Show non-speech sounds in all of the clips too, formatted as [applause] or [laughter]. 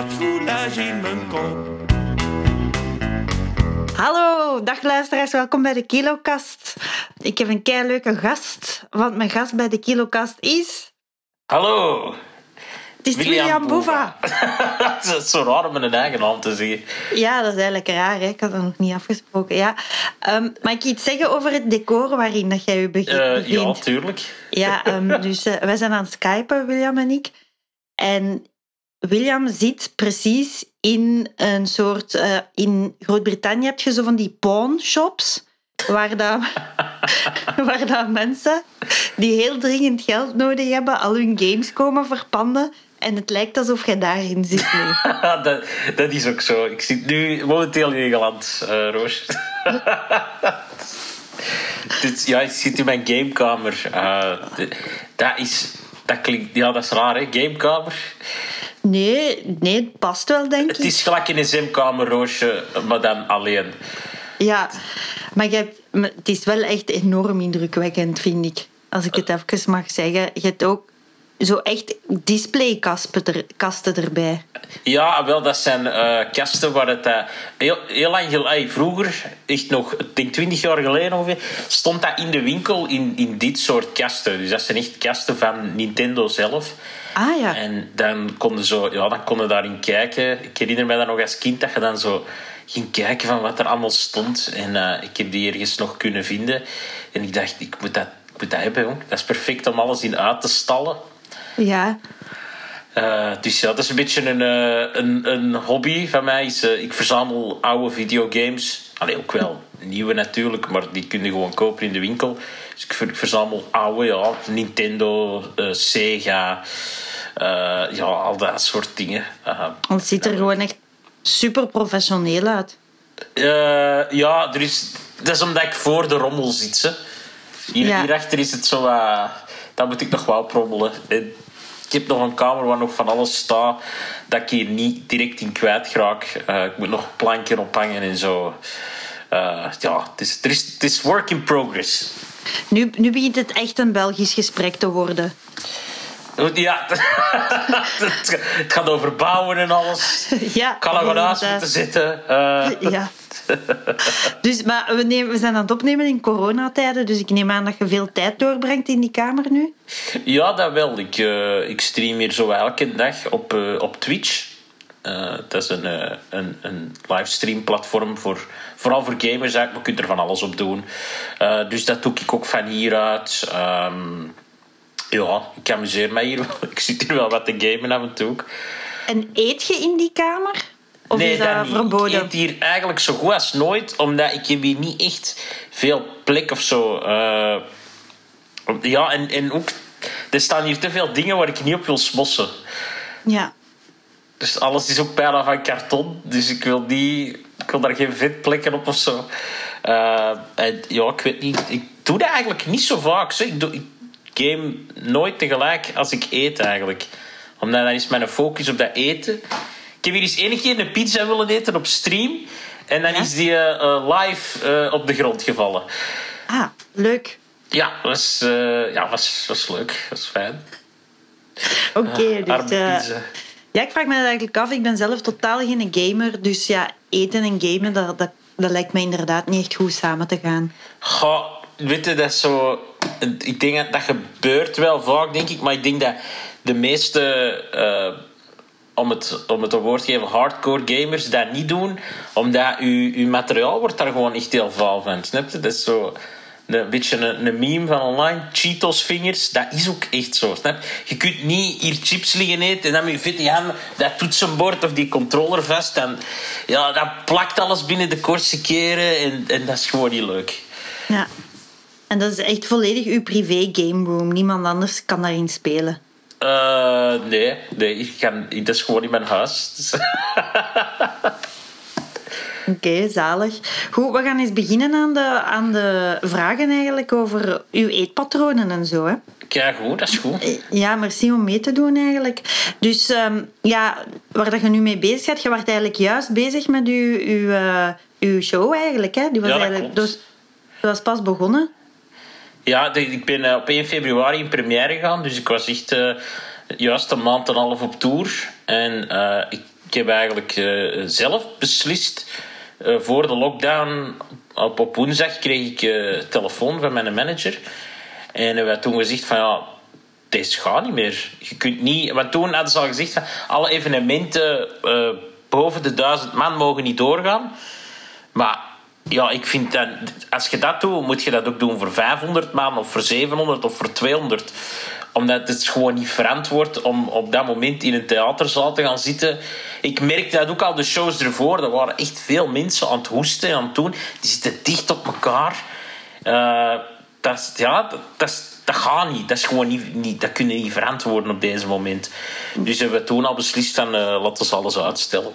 wat foulage in mijn kop. Hallo, dag luisteraars, welkom bij de Kilokast. Ik heb een kei leuke gast, want mijn gast bij de Kilokast is... Hallo. Het is William, Boeva. Het [laughs] is zo raar om mijn eigen naam te zeggen. Ja, dat is eigenlijk raar, hè? ik had dat nog niet afgesproken. Ja. Ehm, mag ik iets zeggen over het decor waarin dat jij je bege- Eh, ja, tuurlijk. Ja, ehm, dus eh, wij zijn aan het skypen, William en ik. En William zit precies in een soort... eh, in Groot-Brittannië heb je zo van die pawnshops, waar, dat, [laughs] waar dat mensen die heel dringend geld nodig hebben al hun games komen verpanden. En het lijkt alsof jij daarin zit [laughs] dat, dat is ook zo. Ik zit nu momenteel in Engeland, eh Roos. [laughs] Dit, ja, ik zit in mijn gamekamer. De- dat is... Dat klinkt... Ja, dat is raar, hè? Gamekamer. Nee, nee, het past wel, denk Het ik. is gelijk in een zenkamer, Roosje, maar dan alleen. Ja, maar je hebt, het is wel echt enorm indrukwekkend, vind ik. Als ik het even mag zeggen. Je hebt ook zo echt displaykasten er, kasten erbij. Ja, wel, dat zijn eh, kasten waar het eh, heel, heel lang geleden, vroeger, echt nog, ik denk 20 jaar geleden ongeveer, stond dat in de winkel in, in dit soort kasten. Dus dat zijn echt kasten van Nintendo zelf. Ah ja, En dan konden zo, ja, dan konden daarin kijken. Ik herinner me dat nog als kind dat je dan zo ging kijken van wat er allemaal stond. En eh, ik heb die ergens nog kunnen vinden. En ik dacht, ik moet dat, ik moet dat hebben, jong. Dat is perfect om alles in uit te stallen. Ja. Eh, dus ja, dat is een beetje een, eh, een, een hobby van mij. Is, eh, ik verzamel oude videogames. Allee, ook wel nieuwe natuurlijk, maar die kun je gewoon kopen in de winkel. Dus ik, ver- ik verzamel oude, ja, Nintendo, Sega, ja, al dat soort dingen. Het ziet er gewoon echt super professioneel uit. ja, er is, dat is omdat ik voor de rommel zit. Hier, Ja. Hierachter is het zo... dat moet ik nog wel prommelen. En ik heb nog een kamer waar nog van alles staat dat ik hier niet direct in kwijt raak. Eh, ik moet nog planken ophangen en zo. Eh, ja, het is, is work in progress. Nu, nu begint het echt een Belgisch gesprek te worden. Ja, [laughs] het het gaat over bouwen en alles. [laughs] Ja, kan er gewoon naast inderdaad. moeten zitten. Eh, Ja. [laughs] Dus, maar we, nemen, we zijn aan het opnemen in coronatijden, dus ik neem aan dat je veel tijd doorbrengt in die kamer nu. Ja, dat wel. Ik, eh, ik stream hier zo elke dag op, eh, op Twitch. Eh, dat is een, eh, een, een livestream platform voor, vooral voor gamers. Eigenlijk. Je kunt er van alles op doen. Dus dat doe ik ook van hieruit. Ehm, ja, ik amuseer mij hier wel. [laughs] Ik zit hier wel wat te gamen af en toe. ook. En eet je in die kamer? Of nee, is dat, dat niet. verboden? Ik eet hier eigenlijk zo goed als nooit, omdat ik heb hier niet echt veel plek of zo. Eh, ja, en, en ook... Er staan hier te veel dingen waar ik niet op wil smossen. Ja. Dus alles is ook bijna van karton. Dus ik wil, die, ik wil daar geen vetplekken op of zo. Eh, en ja, ik weet niet. Ik doe dat eigenlijk niet zo vaak. Zo. Ik, doe, ik game nooit tegelijk als ik eet eigenlijk. Omdat dan is mijn focus op dat eten. Ik heb hier eens één keer een pizza willen eten op stream. En dan Ja? is die eh, eh, live eh, op de grond gevallen. Ah, leuk. Ja, was, eh, ja was, was leuk. was fijn. Oké, dus... Arme eh, pizza. ja, ik vraag me dat eigenlijk af. Ik ben zelf totaal geen gamer. Dus ja, eten en gamen, dat, dat, dat lijkt me inderdaad niet echt goed samen te gaan. Goh, weet je, dat zo... Ik denk dat dat gebeurt wel vaak, denk ik. Maar ik denk dat de meeste... eh, om, het, om het woord te geven, hardcore gamers dat niet doen. Omdat uw, uw materiaal wordt daar gewoon echt heel vuil van. Snap? Dat is zo... Een beetje een, een meme van online. Cheetos vingers, dat is ook echt zo. Snap? je? Je kunt niet hier chips liggen eten en dan met je vette hand dat toetsenbord of die controller vast. Dan, ja, dat plakt alles binnen de kortste keren en, en dat is gewoon niet leuk. Ja. En dat is echt volledig uw privé game room. Niemand anders kan daarin spelen. Eh, nee, nee ik kan, dat is gewoon in mijn huis. Dus- [laughs] Oké, zalig. Goed, we gaan eens beginnen aan de, aan de vragen eigenlijk over uw eetpatronen en zo. Hè. ja, goed, dat is goed. Ja, merci om mee te doen eigenlijk. Dus ehm, ja, waar dat je nu mee bezig bent, je was eigenlijk juist bezig met uw, uw, eh, uw show eigenlijk. Hè? Die was Ja, eigenlijk klopt. dus, was pas begonnen. Ja, ik ben eh, op 1 februari in première gegaan. Dus ik was echt eh, juist een maand en een half op tour. En eh, ik, heb eigenlijk zelf beslist. voor de lockdown, op, op woensdag, kreeg ik telefoon van mijn manager. En hebben toen gezegd van ja, deze gaat niet meer. Je kunt niet, want toen hadden ze al gezegd van alle evenementen boven de duizend man mogen niet doorgaan. Maar ja, ik vind dat als je dat doet, moet je dat ook doen voor 500 man of voor 700 of voor 200 omdat het gewoon niet verantwoord om op dat moment in een theaterzaal te gaan zitten. Ik merkte dat ook al de shows ervoor. Er waren echt veel mensen aan het hoesten en aan het doen. Die zitten dicht op elkaar. Eh, dat, ja, dat, dat, gaat niet. Dat, is gewoon niet, dat kun je niet verantwoorden op deze moment. Dus hebben we toen al beslist van eh, laten we alles uitstellen.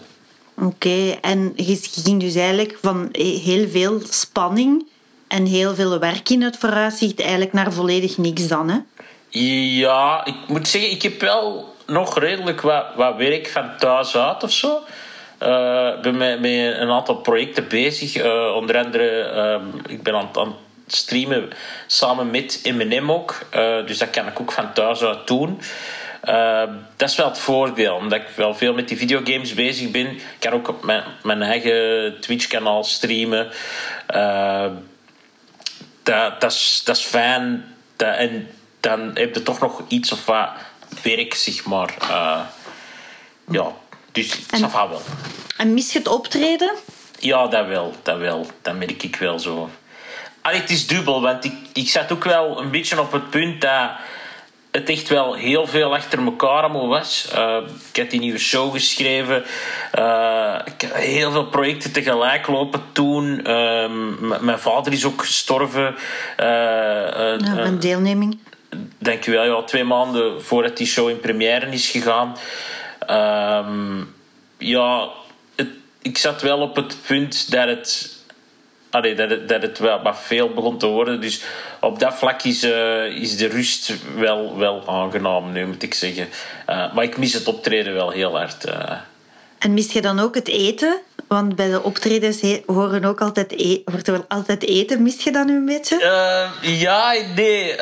Oké, en je ging dus eigenlijk van heel veel spanning en heel veel werk in het vooruitzicht eigenlijk naar volledig niks dan, hè? Ja, ik moet zeggen, ik heb wel nog redelijk wat, wat werk van thuis uit of zo. Eh, Ik ben met, met een aantal projecten bezig. Eh, onder andere, ik ben aan, aan het streamen samen met Eminem ook. Eh, dus dat kan ik ook van thuis uit doen. Eh, dat is wel het voordeel, omdat ik wel veel met die videogames bezig ben. Ik kan ook op mijn, mijn eigen Twitch-kanaal streamen. Eh, dat, dat, is, dat is fijn. Dat, en dan heb je toch nog iets of wat werk, zeg maar. Eh, ja, dus En- dat wel. En mis je het optreden? Ja, dat wel, dat wel. Dat merk ik wel zo. Allee, het is dubbel, want ik, ik zat ook wel een beetje op het punt dat het echt wel heel veel achter elkaar allemaal was. Eh, ik had die nieuwe show geschreven. Eh, ik had heel veel projecten tegelijk lopen toen. Ehm, mijn vader is ook gestorven. Eh, eh, mijn deelneming. Dankjewel. Ja, twee maanden voordat die show in première is gegaan. Ehm, ja, het, ik zat wel op het punt dat het, allee, dat het, dat het wel wat veel begon te worden. Dus op dat vlak is, eh, is de rust wel, wel aangenaam, nu moet ik zeggen. Eh, maar ik mis het optreden wel heel hard. eh. En mis je dan ook het eten? Want bij de optredens horen ook altijd, e wordt er wel altijd eten. Mis je dat nu een beetje? Ja, nee.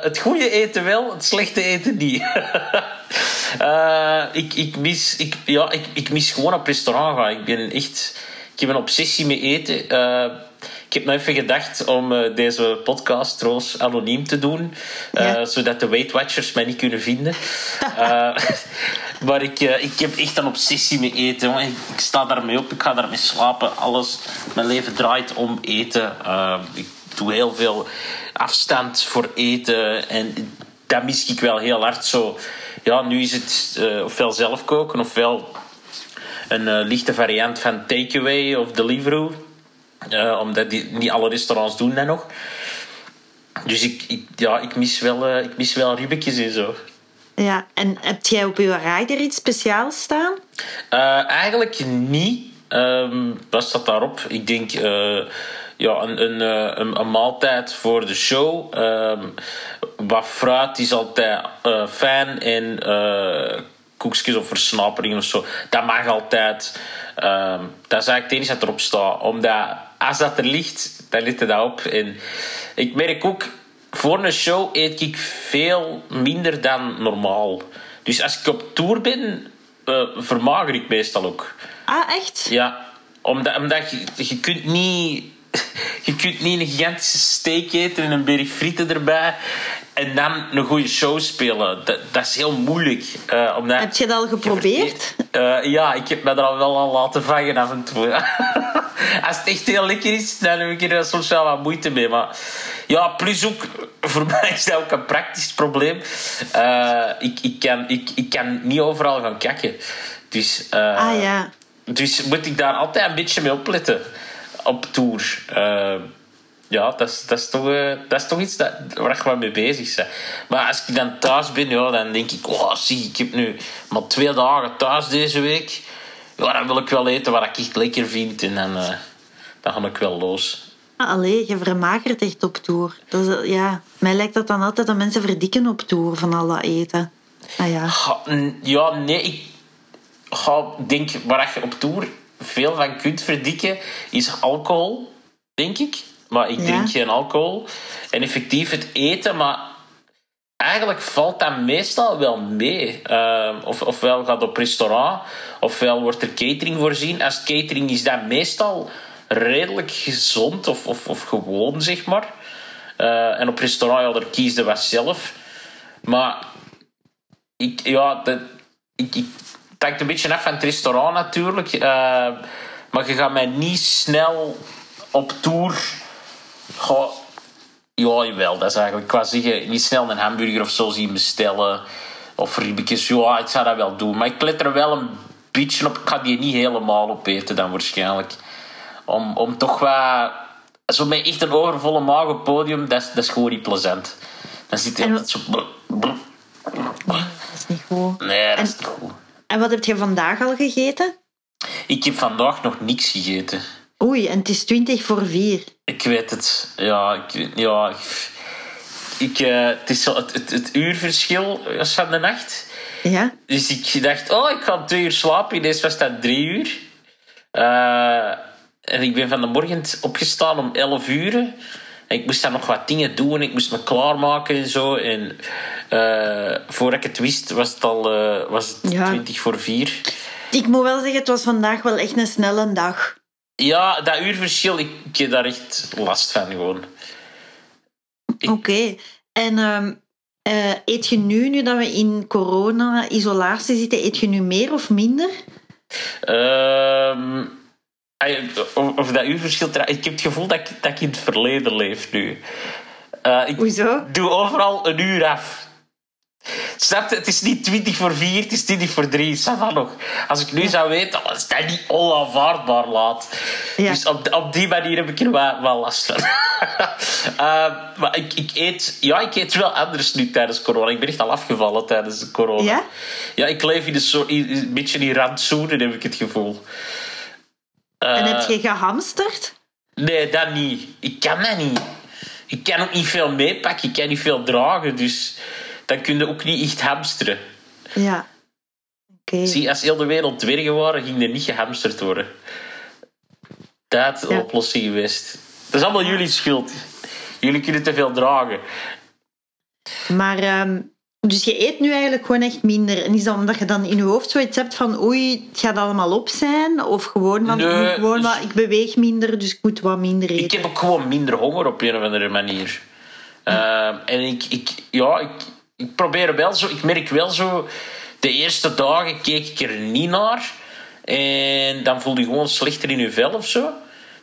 Het goede eten wel, het slechte eten niet. [laughs] Ik, ik, mis, ik, ja, ik, ik mis gewoon op restaurant gaan. Ik ben echt... Ik heb een obsessie met eten. Ik heb nog even gedacht om eh, deze podcast trouwens anoniem te doen. eh, Ja. Zodat de Weight Watchers mij niet kunnen vinden. [laughs] Eh, [laughs] maar ik, ik heb echt een obsessie met eten. jongen. Ik, sta daarmee op, ik ga daarmee slapen. Alles, mijn leven draait om eten. Ik doe heel veel afstand voor eten. En dat mis ik wel heel hard. Zo, ja, nu is het eh, ofwel zelf koken ofwel een lichte variant van takeaway of Deliveroo. Eh, omdat die, niet alle restaurants doen dat nog. Dus ik, ik, ja, ik, mis wel, eh, ik mis wel ribbetjes en zo. Ja, en heb jij op je rider iets speciaals staan? Eh, eigenlijk niet. Ehm wat staat daarop? Ik denk ja, een, een, een, een maaltijd voor de show. Ehm, wat fruit is altijd fijn. En koekjes of versnaperingen of zo. Dat mag altijd. Ehm, dat is eigenlijk het enige dat erop staat. Omdat als dat er ligt, dan ligt het dat op. En ik merk ook, voor een show eet ik veel minder dan normaal. Dus als ik op tour ben, eh, vermager ik meestal ook. Ah, echt? Ja, omdat, omdat je, je kunt niet... [laughs] Je kunt niet een gigantische steak eten en een berg frieten erbij en dan een goede show spelen. Dat, dat is heel moeilijk. eh, omdat Heb je dat al geprobeerd? eh, ja, ik heb me er al wel al laten vangen af en toe. [laughs] Als het echt heel lekker is, dan heb ik er soms wel wat moeite mee. Maar ja, plus ook, voor [laughs] mij is dat ook een praktisch probleem. Eh, ik, ik, kan, ik, ik kan niet overal gaan kakken. Dus, Ah ja. dus moet ik daar altijd een beetje mee opletten op tour. Eh, ja, dat is, dat, is toch, eh, dat is toch iets dat, waar ik wel mee bezig ben. Maar als ik dan thuis ben, ja, dan denk ik... Oh, zie, ik heb nu maar twee dagen thuis deze week. Ja, dan wil ik wel eten wat ik echt lekker vind. En dan, eh, dan ga ik wel los. Ah, allee, je vermagert echt op tour. Dat is, ja, mij lijkt dat dan altijd dat mensen verdikken op tour van al dat eten. Ah ja. Ja, nee, ik ga, denk waar je op tour veel van kunt verdikken, is alcohol, denk ik. Maar ik Ja. drink geen alcohol. En effectief het eten, maar eigenlijk valt dat meestal wel mee. Uh, of, ofwel gaat op restaurant, ofwel wordt er catering voorzien. Als catering is dat meestal redelijk gezond of, of, of gewoon, zeg maar. Uh, en op restaurant, ja, daar kies je wat zelf. Maar ik, ja, dat, ik, ik, het hangt een beetje af van het restaurant natuurlijk. Uh, maar je gaat mij niet snel op tour. Ga, ja, jawel, dat is eigenlijk qua zeggen. Niet snel een hamburger of zo zien bestellen. Of ribbetjes. Ja, ik zou dat wel doen. Maar ik let er wel een beetje op. Ik ga die niet helemaal opeten dan waarschijnlijk. Om, om toch wat... Zo met echt een overvolle maag op podium, dat is, dat is gewoon niet plezant. Dan zit je altijd zo... dat is niet goed. Nee, dat en, is niet goed. En wat heb je vandaag al gegeten? Ik heb vandaag nog niks gegeten. Oei, en het is 20 voor 4. Ik weet het. Ja, ik, ja, ik, uh, het is zo het, het, het uurverschil van de nacht. Ja. Dus ik dacht, oh, ik ga twee uur slapen. Ineens was dat drie uur. Uh, en ik ben van de morgen opgestaan om 11 uur. Ik moest dan nog wat dingen doen. Ik moest me klaarmaken en zo. En uh, voordat ik het wist, was het al was het ja. 20 voor 4. Ik moet wel zeggen, het was vandaag wel echt een snelle dag. Ja, dat uurverschil, ik, ik heb daar echt last van gewoon. Oké. Okay. En um, uh, eet je nu, nu dat we in corona-isolatie zitten, eet je nu meer of minder? Um, of dat uurverschil... Ik heb het gevoel dat ik, dat ik in het verleden leef nu. Uh, ik Hoezo? doe overal een uur af. Snap je? Het is niet 20 voor 4, het is 20 voor 3. Sava nog. Als ik nu zou weten, dan is dat niet onaanvaardbaar laat. Ja. Dus op, op die manier heb ik er wel, wel last van. uh, [laughs] maar ik, ik, eet, ja, ik eet wel anders nu tijdens corona. Ik ben echt al afgevallen tijdens de corona. Ja? Ja, ik leef in een, soort, een beetje in randzoenen, heb ik het gevoel. En heb je gehamsterd? Nee, dat niet. Ik kan dat niet. Ik kan ook niet veel meepakken. Ik kan niet veel dragen, dus dan kun je ook niet echt hamsteren. Ja. Okay. Zie, als heel de wereld dwergen waren, ging er niet gehamsterd worden. Dat is de oplossing geweest. Dat is allemaal jullie schuld. Jullie kunnen te veel dragen. Maar, um, dus je eet nu eigenlijk gewoon echt minder. En is dat omdat je dan in je hoofd zoiets hebt van oei, het gaat allemaal op zijn? Of gewoon van, nee, ik, gewoon dus, wat, ik beweeg minder, dus ik moet wat minder eten? Ik heb ook gewoon minder honger op een of andere manier. Uh, en ik, ik, ja, ik, ik probeer wel zo, ik merk wel zo, de eerste dagen keek ik er niet naar. En dan voelde je gewoon slechter in je vel of zo.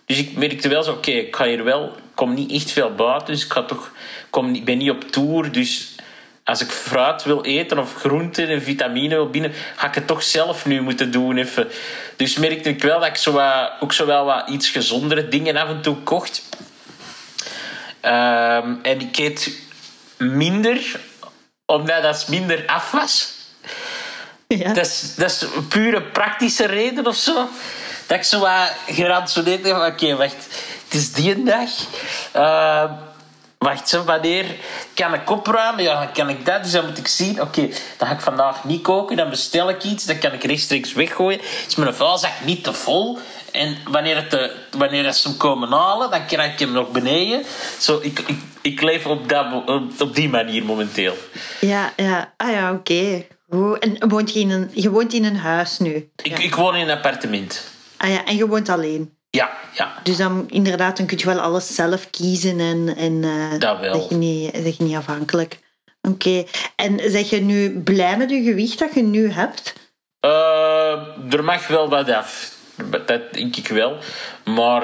Dus ik merkte wel zo, oké, okay, ik ga hier wel, kom niet echt veel buiten, dus ik ga toch, kom, ik ben niet op tour, dus als ik fruit wil eten of groenten en vitamine wil binnen, ga ik het toch zelf nu moeten doen. Even. Dus merkte ik wel dat ik zo wat, ook zo wel wat iets gezondere dingen af en toe kocht. Um, en ik eet minder omdat dat minder af was. Ja. Dat, is, dat is een pure praktische reden of zo. Dat ik zo wat geransoneerd heb. Oké, okay, wacht. Het is die dag. Uh, wacht, zo, wanneer kan ik opruimen? Ja, dan kan ik dat. Dus dan moet ik zien. Oké, okay, dan ga ik vandaag niet koken. Dan bestel ik iets. Dan kan ik rechtstreeks weggooien. Is mijn vuilzak niet te vol? En wanneer, het de, wanneer ze hem komen halen, dan krijg ik hem nog beneden. Zo, ik, ik, ik leef op, dat, op, op die manier momenteel. Ja, ja. Ah ja, oké. Okay. En woont je, in een, je woont in een huis nu? Ik, ja. ik woon in een appartement. Ah ja, en je woont alleen? Ja, ja. Dus dan inderdaad, dan kun je wel alles zelf kiezen en, en uh, dat wel. zeg je niet, zeg je niet afhankelijk. Oké. Okay. En zeg je nu blij met je gewicht dat je nu hebt? Uh, er mag wel wat af dat denk ik wel. Maar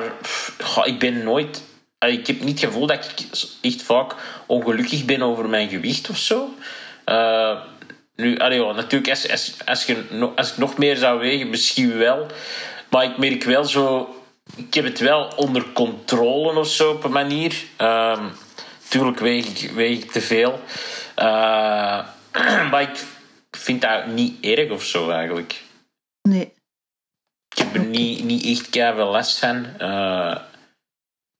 goh, ik ben nooit. Ik heb niet het gevoel dat ik echt vaak ongelukkig ben over mijn gewicht of zo. Uh, nu, allee, ja, natuurlijk, als, als, als, je, als ik nog meer zou wegen, misschien wel. Maar ik merk wel zo. Ik heb het wel onder controle of zo op een manier. Uh, tuurlijk weeg ik, weeg ik te veel. Uh, [clears throat] maar ik vind dat niet erg of zo eigenlijk. Nee. Ik heb er niet, niet echt veel last van. Uh,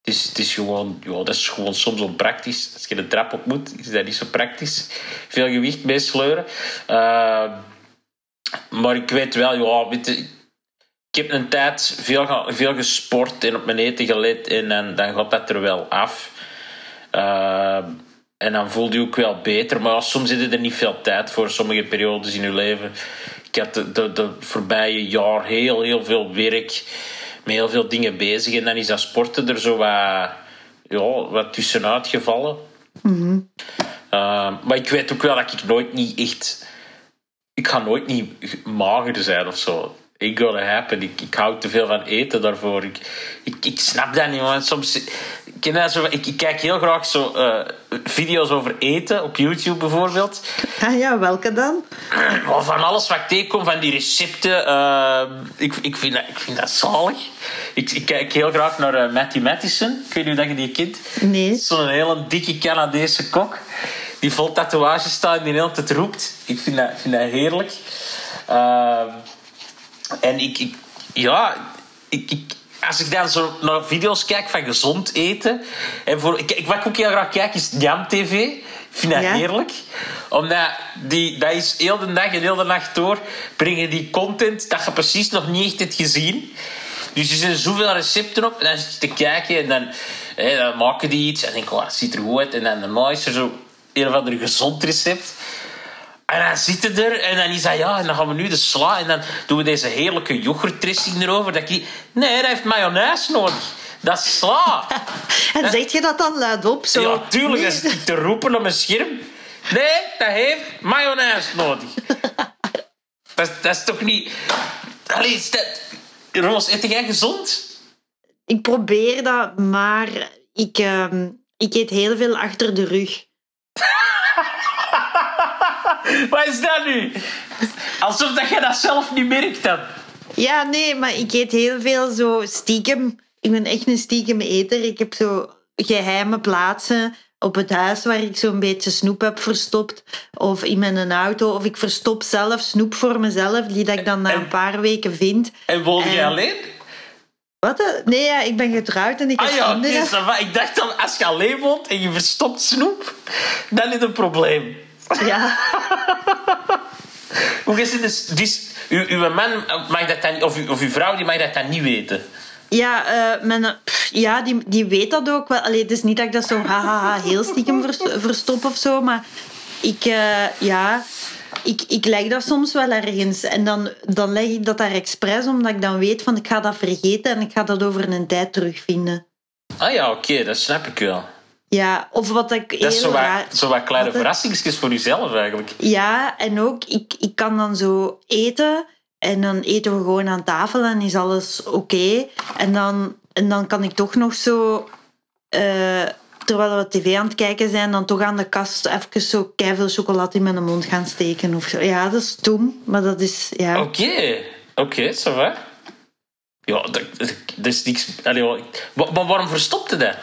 het, is, het is gewoon, ja, dat is gewoon soms onpraktisch. Als je de trap op moet, is dat niet zo praktisch. Veel gewicht mee sleuren. Uh, maar ik weet wel, ja, weet je, ik heb een tijd veel, veel gesport en op mijn eten gelet en dan, dan gaat dat er wel af. Uh, En dan voelde je ook wel beter. Maar soms zit er niet veel tijd voor, sommige periodes in je leven. Ik had de, de, de voorbije jaar heel, heel veel werk. Met heel veel dingen bezig. En dan is dat sporten er zo wat, ja, wat tussenuit gevallen. Uh, maar ik weet ook wel dat ik nooit niet echt... Ik ga nooit niet mager zijn of zo. It gotta happen. Ik, ik hou te veel van eten daarvoor. Ik, ik, ik snap dat niet, man. Soms... Ik, zo, ik, ik kijk heel graag zo, uh, video's over eten, op YouTube bijvoorbeeld. Ah ja, welke dan? Van alles wat ik tegenkom, van die recepten. Uh, ik, ik, vind dat, ik vind dat zalig. Ik, ik kijk heel graag naar uh, Matty Mattison. Ik weet niet of je die kent. Nee. Zo'n hele dikke Canadese kok. Die vol tatoeages staat en die heel tijd roept. Ik vind dat, vind dat heerlijk. Uh, en ik, ik ja, ik, ik, als ik dan zo naar video's kijk van gezond eten. En voor, ik, wat ik ook heel graag kijk is Jam TV. Ik vind dat ja. heerlijk. Omdat die, dat is heel de dag en heel de nacht door brengen die content dat je precies nog niet echt hebt gezien. Dus er zijn zoveel recepten op. En dan zit je te kijken en dan, hè, dan maken die iets. En dan denk ik, oh, dat ziet er goed uit. En dan daarna is er zo een of ander gezond recept. En dan zitten er en dan is dat ja, en dan gaan we nu de sla en dan doen we deze heerlijke yoghurtdressing erover. Dat ik, nee, dat heeft mayonaise nodig. Dat is sla. [laughs] en dat, zeg je dat dan luidop? Zo? Ja, tuurlijk. Nee. Dat is te roepen op mijn scherm. Nee, dat heeft mayonaise nodig. [laughs] dat, dat is toch niet... Allee, is dat... Roos, eet jij gezond? Ik probeer dat, maar ik, uh, ik eet heel veel achter de rug. [laughs] Wat is dat nu? Alsof dat je dat zelf niet merkt dan. Ja, nee, maar ik eet heel veel zo stiekem. Ik ben echt een stiekem eter. Ik heb zo geheime plaatsen op het huis waar ik zo'n beetje snoep heb verstopt. Of in mijn auto. Of ik verstop zelf snoep voor mezelf, die dat ik dan na een paar weken vind. En woon je alleen? Wat? Nee, ja, ik ben getrouwd en ik heb ah, ja, kinderen. Ik dacht dan, als je alleen woont en je verstopt snoep, dan is het een probleem. Ja. [laughs] Hoe is het dus? dus uw, uw man mag dat dan, of, uw, of uw vrouw die mag dat dan niet weten? Ja, uh, mijn, pff, ja die, die weet dat ook wel. Allee, het is niet dat ik dat zo hahaha heel stiekem verstop of zo, maar ik, uh, ja, ik, ik leg dat soms wel ergens. En dan, dan leg ik dat daar expres, omdat ik dan weet van ik ga dat vergeten en ik ga dat over een tijd terugvinden. Ah ja, oké, okay, dat snap ik wel. Ja, of wat ik Dat is zo wat, raar... zo wat kleine verrassingsjes voor jezelf eigenlijk. Ja, en ook, ik, ik kan dan zo eten en dan eten we gewoon aan tafel en is alles oké. Okay. En, dan, en dan kan ik toch nog zo, uh, terwijl we tv aan het kijken zijn, dan toch aan de kast even zo keiveel chocolade in mijn mond gaan steken of zo. Ja, dat is dom, maar dat is, ja. Oké, oké, okay, ça va. Ja, dat, dat is niks... Allee, maar waarom verstopte dat?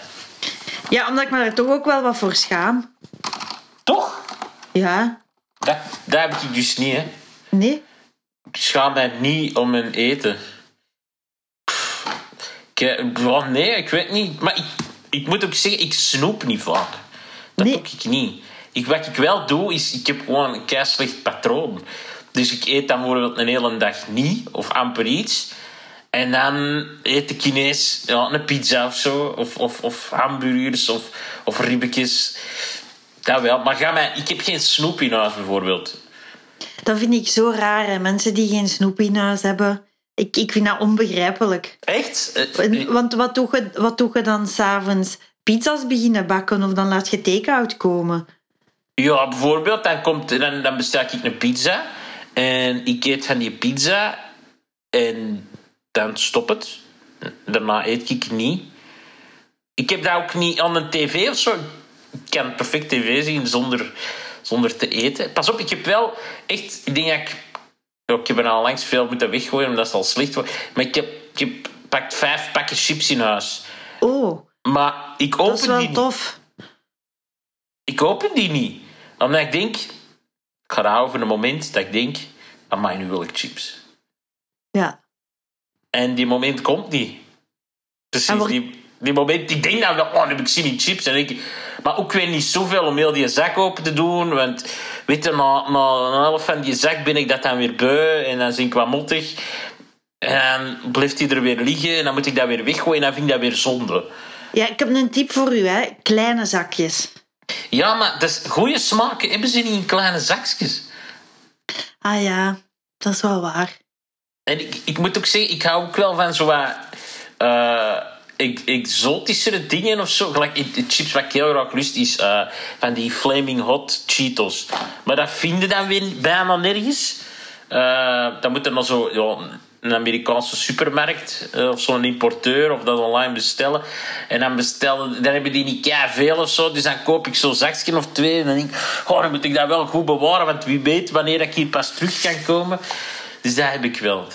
Ja, omdat ik me er toch ook wel wat voor schaam. Toch? Ja. Dat, dat heb ik dus niet, hè. Nee? Ik schaam mij niet om mijn eten. Ik, oh nee, ik weet niet. Maar ik, ik moet ook zeggen, ik snoep niet vaak. Dat nee. doe ik niet. Ik, wat ik wel doe, is... Ik heb gewoon een kei slecht patroon. Dus ik eet dan bijvoorbeeld een hele dag niet, of amper iets... En dan eet ik ineens ja, een pizza of zo. Of, of, of hamburgers of, of ribbetjes. Dat wel. Maar ga mij, ik heb geen snoep in huis bijvoorbeeld. Dat vind ik zo raar. Hè? Mensen die geen snoep in huis hebben. Ik, ik vind dat onbegrijpelijk. Echt? Want wat doe je, wat doe je dan s'avonds? Pizza's beginnen bakken of dan laat je take-out komen? Ja, bijvoorbeeld. Dan, komt, dan, dan bestel ik een pizza. En ik eet van die pizza. En dan stop het. Daarna eet ik niet. Ik heb dat ook niet aan een tv of zo. Ik kan perfect tv zien zonder, zonder te eten. Pas op, ik heb wel echt... Ik denk dat ik... Ik heb er al langs veel moeten weggooien, omdat het al slecht wordt. Maar ik heb, ik heb pakt vijf pakken chips in huis. Oh. Maar ik open dat is wel die tof. Ik open die niet. Omdat ik denk... Ik ga houden voor een moment dat ik denk... Amai, nu wil ik chips. Ja. En die moment komt niet. Precies, wat... die, die moment. Ik denk dan, oh, dan heb ik zin in chips. En ik, maar ook weer niet zoveel om heel die zak open te doen. Want weet je, na, na een helft van die zak ben ik dat dan weer beu. En dan zin ik wat mottig. En dan blijft hij er weer liggen. En dan moet ik dat weer weggooien. En dan vind ik dat weer zonde. Ja, ik heb een tip voor u, hè. Kleine zakjes. Ja, maar is, goede smaken hebben ze niet in kleine zakjes. Ah ja, dat is wel waar. En ik, ik moet ook zeggen, ik hou ook wel van zo wat... eh, ex- exotischere dingen of zo. Gelijk de chips wat ik heel graag lust is eh, van die Flaming Hot Cheetos. Maar dat vinden dan weer bijna nergens. Eh, dan moet er maar zo ja, een Amerikaanse supermarkt of zo'n importeur of dat online bestellen. En dan bestellen, dan hebben die niet veel of zo. Dus dan koop ik zo'n zakje of twee. En dan denk ik, oh, dan moet ik dat wel goed bewaren. Want wie weet wanneer ik hier pas terug kan komen. Dus dat heb ik wel.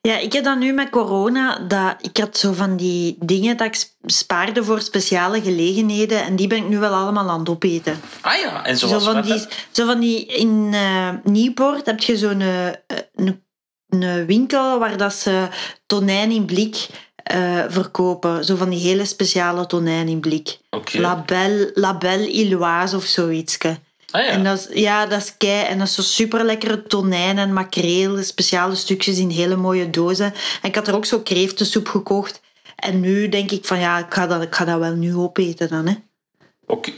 Ja, ik heb dan nu met corona, dat, ik had zo van die dingen dat ik sp- spaarde voor speciale gelegenheden en die ben ik nu wel allemaal aan het opeten. Ah ja, en Zo zoals van, wat die, zo van die, in eh Nieuwpoort heb je zo'n eh, een, een winkel waar dat ze tonijn in blik eh, verkopen. Zo van die hele speciale tonijn in blik. Oké. La Belle, La Belle Illoise of zoiets. Ah ja. En dat is, ja, dat is kei. En dat is zo super lekkere tonijn en makreel, speciale stukjes in hele mooie dozen. En ik had er ook zo kreeftensoep gekocht. En nu denk ik van ja, ik ga dat, ik ga dat wel nu opeten dan. Hè. Oké,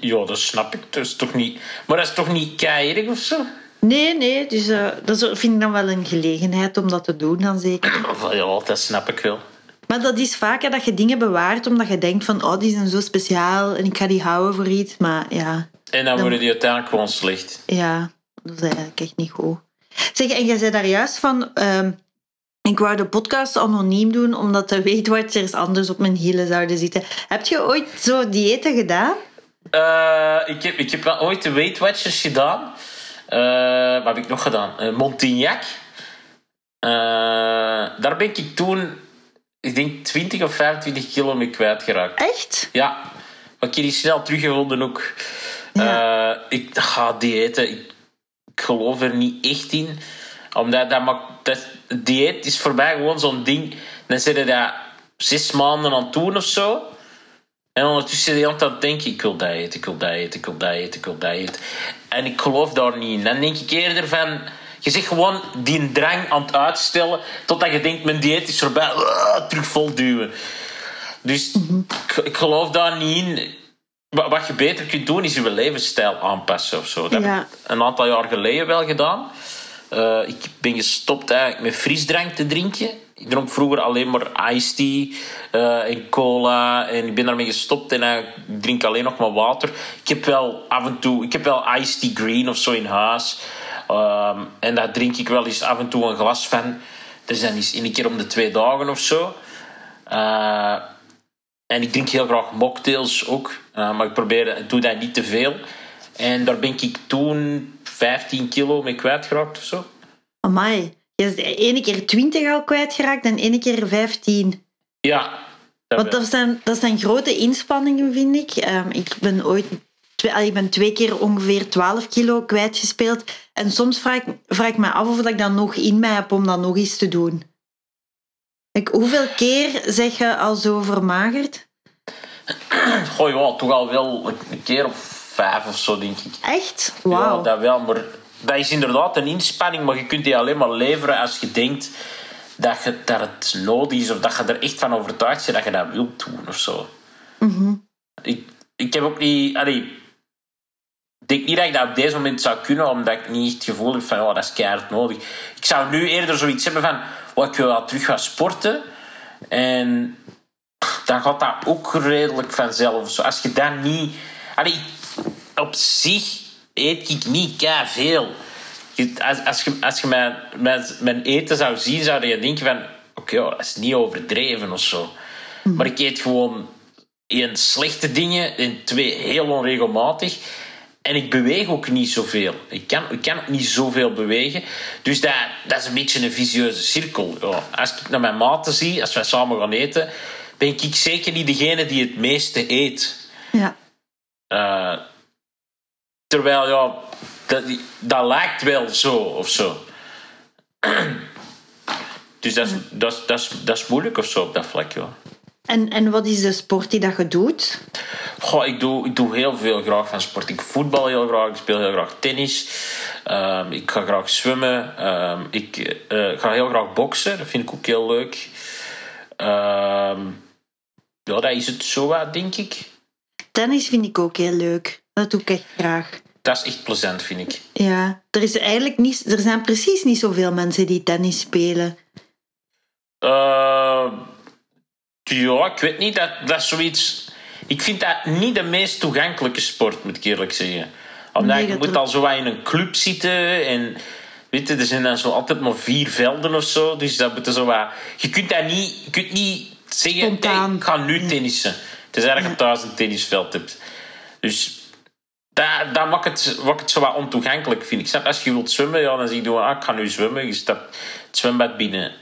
ja, dat snap ik. Dat is toch niet... Maar dat is toch niet keierig of zo? Nee, nee, dus eh, dat vind ik dan wel een gelegenheid om dat te doen dan zeker. [clears throat] Ja, dat snap ik wel. Maar dat is vaak hè, dat je dingen bewaart omdat je denkt van oh, die zijn zo speciaal en ik ga die houden voor iets. Maar ja, En dan Dan- worden die uiteindelijk gewoon slecht. Ja, dat is eigenlijk echt niet goed. Zeg, en jij zei daar juist van... ehm, ik wou de podcast anoniem doen, omdat de Weight Watchers anders op mijn hielen zouden zitten. Heb je ooit zo diëten gedaan? Eh, ik, heb, ik heb wel ooit de Weight Watchers gedaan. Eh, wat heb ik nog gedaan? Eh, Montignac. Daar ben ik toen, ik denk 20 of 25 kilo mee kwijtgeraakt. Echt? Ja, maar ik heb die snel teruggevonden ook. Ja. Eh, ik ga diëten. Ik, ik geloof er niet echt in. Omdat dat maakt, dat, dieet is voor mij gewoon zo'n ding. Dan zit je dat zes maanden aan het doen of zo. En ondertussen de hele tijd het denken: ik wil dat eten, ik wil dat eten, ik wil dat eten, ik wil dat eten. En ik geloof daar niet in. Dan denk ik eerder van. Je zegt gewoon die drang aan het uitstellen totdat je denkt: mijn dieet is voorbij, Ah, terug volduwen. Dus ik, ik geloof daar niet in. Wa- Wat je beter kunt doen, is je levensstijl aanpassen of zo. Dat Ja. heb ik een aantal jaar geleden wel gedaan. Eh, ik ben gestopt eigenlijk met frisdrank te drinken. Ik dronk vroeger alleen maar iced tea eh, en cola. En ik ben daarmee gestopt en ik drink alleen nog maar water. Ik heb wel af en toe... Ik heb wel iced tea green of zo in huis. Ehm, en daar drink ik wel eens af en toe een glas van. Dus dan is één keer om de twee dagen of zo. Eh, en ik drink heel graag mocktails ook. Eh, maar ik probeer, ik doe dat niet te veel. En daar ben ik toen 15 kilo mee kwijtgeraakt of zo. Amai. Je is de ene keer 20 al kwijtgeraakt en ene keer 15. Ja. Want dat zijn, dat zijn grote inspanningen, vind ik. Ehm, ik ben ooit... Ik ben twee keer ongeveer 12 kilo kwijtgespeeld. En soms vraag ik, vraag ik me af of ik dat nog in mij heb om dat nog eens te doen. Ik, hoeveel keer zeg je al zo vermagerd? [clears throat] Goh, ja, toch al wel een keer of vijf of zo, denk ik. Echt? Ja, Wauw. dat wel. Maar dat is inderdaad een inspanning, maar je kunt die alleen maar leveren als je denkt dat, je, dat het nodig is of dat je er echt van overtuigd bent dat je dat wilt doen of zo. Mhm. Ik, ik heb ook niet... Allee, ik denk niet dat ik dat op deze moment zou kunnen, omdat ik niet het gevoel heb van, oh, dat is keihard nodig. Ik zou nu eerder zoiets hebben van, oh, ik wil wel terug gaan sporten. En dan gaat dat ook redelijk vanzelf. Zo, als je dat niet... Allee, op zich eet ik niet kei veel. Als, als je, als je mijn, mijn, mijn eten zou zien, zou je denken van... Oké, dat is niet overdreven of zo. Maar ik eet gewoon één slechte dingen en twee heel onregelmatig. En ik beweeg ook niet zoveel. Ik kan, ik kan ook niet zoveel bewegen. Dus dat, dat is een beetje een vicieuze cirkel. Ja, als ik naar mijn maten zie, als wij samen gaan eten, ben ik zeker niet degene die het meeste eet. Ja. Eh, terwijl, ja, dat, dat lijkt wel zo of zo. [clears throat] Dus dat is, dat, is, dat, is, dat is moeilijk of zo op dat vlak, ja. En, en wat is de sport die dat je doet? Goh, ik, doe, ik doe heel veel graag van sport. Ik voetbal heel graag, ik speel heel graag tennis. Ehm, ik ga graag zwemmen. Ehm, ik eh, ga heel graag boksen, dat vind ik ook heel leuk. Ehm, ja, dat is het zo wat, denk ik. Tennis vind ik ook heel leuk. Dat doe ik echt graag. Dat is echt plezant, vind ik. Ja, er, is eigenlijk niet, er zijn precies niet zoveel mensen die tennis spelen. Uh, ja, ik weet niet. Dat, dat is zoiets... Ik vind dat niet de meest toegankelijke sport, moet ik eerlijk zeggen. Omdat Nee, je moet al zo wat in een club zitten en... Weet je, er zijn dan zo altijd maar vier velden of zo. Dus dat moet zo wat... Je kunt dat niet... Je kunt niet Spontaan. hey, ik ga nu tennissen. Het is eigenlijk dat je thuis een tennisveld hebt. Dus dat, dat maakt, het, maakt het zo wat ontoegankelijk, vind ik. Snap, Als je wilt zwemmen, ja, dan zeg je gewoon, ah, ik ga nu zwemmen. Je stapt het zwembad binnen.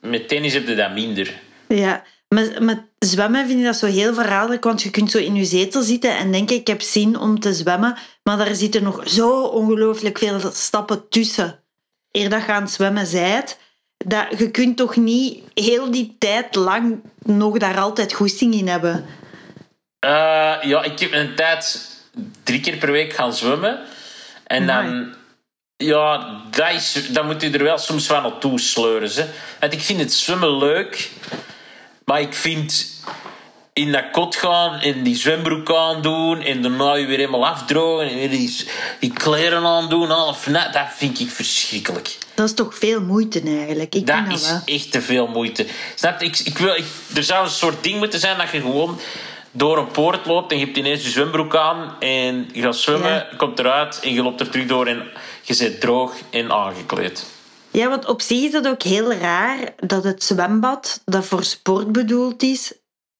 Met tennis heb je dat minder. Ja, met, met zwemmen vind ik dat zo heel verraderlijk, want je kunt zo in je zetel zitten en denken, ik heb zin om te zwemmen, maar daar zitten nog zo ongelooflijk veel stappen tussen. Eer dat je aan het zwemmen zijt, dat, je kunt toch niet heel die tijd lang nog daar altijd goesting in hebben. Eh, ja, ik heb een tijd drie keer per week gaan zwemmen. En dan... Ja, dat is, moet je er wel soms wel naartoe sleuren. Hè. Want ik vind het zwemmen leuk. Maar ik vind in dat kot gaan en die zwembroek aandoen en daarna je weer helemaal afdrogen en weer die, die kleren aandoen, half nat, dat vind ik verschrikkelijk. Dat is toch veel moeite eigenlijk. Ik Dat is wel. echt te veel moeite. Snap? Ik, ik wil, ik- er zou een soort ding moeten zijn dat je gewoon door een poort loopt en je hebt ineens je zwembroek aan en je gaat zwemmen, Ja. je komt eruit en je loopt er terug door en je zit droog en aangekleed. Ja, want op zich is dat ook heel raar dat het zwembad, dat voor sport bedoeld is,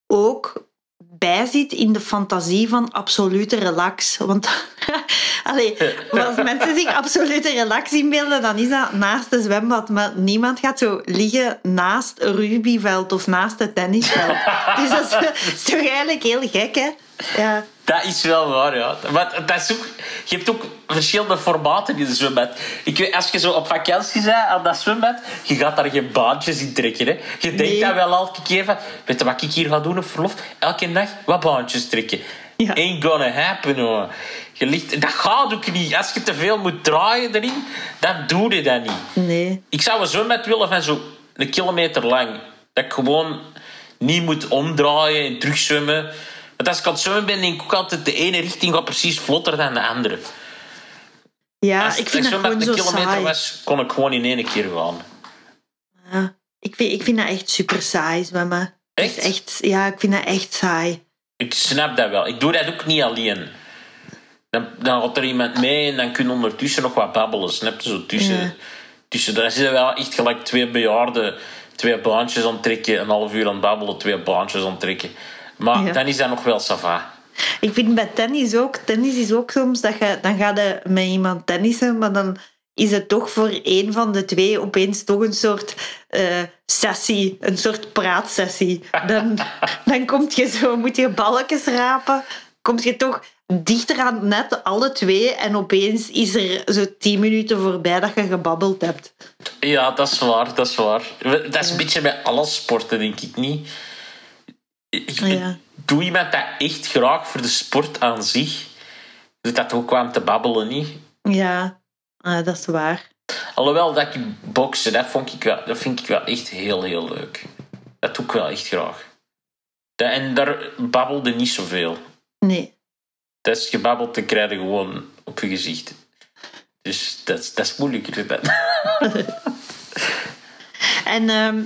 ook bijzit in de fantasie van absolute relax. Want [laughs] als mensen zich absolute relax inbeelden, dan is dat naast het zwembad. Maar niemand gaat zo liggen naast een rugbyveld of naast het tennisveld. Dus dat is, is [laughs] toch eigenlijk heel gek, hè? Ja. Dat is wel waar, ja. Maar dat is ook, je hebt ook verschillende formaten in het zwembad. Ik weet, als je zo op vakantie bent aan dat zwembad, je gaat daar geen baantjes in trekken. Hè. Je denkt Nee. dat wel elke keer van, weet je wat ik hier ga doen op verlof? Elke dag wat baantjes trekken. Ja. Ain't gonna happen, hoor. Je ligt, dat gaat ook niet. Als je te veel moet draaien erin, dan doe je dat niet. Nee. Ik zou een zwembad willen van zo een kilometer lang. Dat ik gewoon niet moet omdraaien en terugzwemmen. Want als ik aan het zwemmen ben, denk ik ook altijd de ene richting gaat precies vlotter dan de andere. Ja, als ik vind het dat gewoon een zo kilometer saai. was, kon ik gewoon in één keer gaan. Ja. Ik, vind, ik vind dat echt super saai, zwemmen. Echt? echt? Ja, ik vind dat echt saai. Ik snap dat wel. Ik doe dat ook niet alleen. Dan, dan gaat er iemand mee en dan kun je ondertussen nog wat babbelen. Snap je? Zo tussen, Ja. tussen, daar zitten wel echt gelijk twee bejaarden, twee baantjes aan het trekken, een half uur aan het babbelen, twee baantjes aan het trekken. Maar Ja. dan is dat nog wel sava. Ik vind bij tennis ook, tennis is ook soms dat je, dan ga je met iemand tennissen, maar dan is het toch voor een van de twee opeens toch een soort eh, sessie, een soort praatsessie. Dan, [laughs] dan kom je zo, moet je balkjes rapen, kom je toch dichter aan het net, alle twee, en opeens is er zo tien minuten voorbij dat je gebabbeld hebt. Ja, dat is waar, dat is waar. Dat is een beetje bij alle sporten, denk ik niet. Ik, Ja. Doe iemand dat echt graag voor de sport aan zich? Doet dat ook om te babbelen, niet? Ja, ah, dat is waar. Alhoewel dat ik boksen, dat, vond ik wel, dat vind ik wel echt heel, heel leuk. Dat doe ik wel echt graag. Dat- en daar babbelde niet zoveel. Nee. Dat is gebabbeld, dan krijg je gewoon op je gezicht. Dus dat, is- dat is moeilijker. dan. [laughs] En ehm,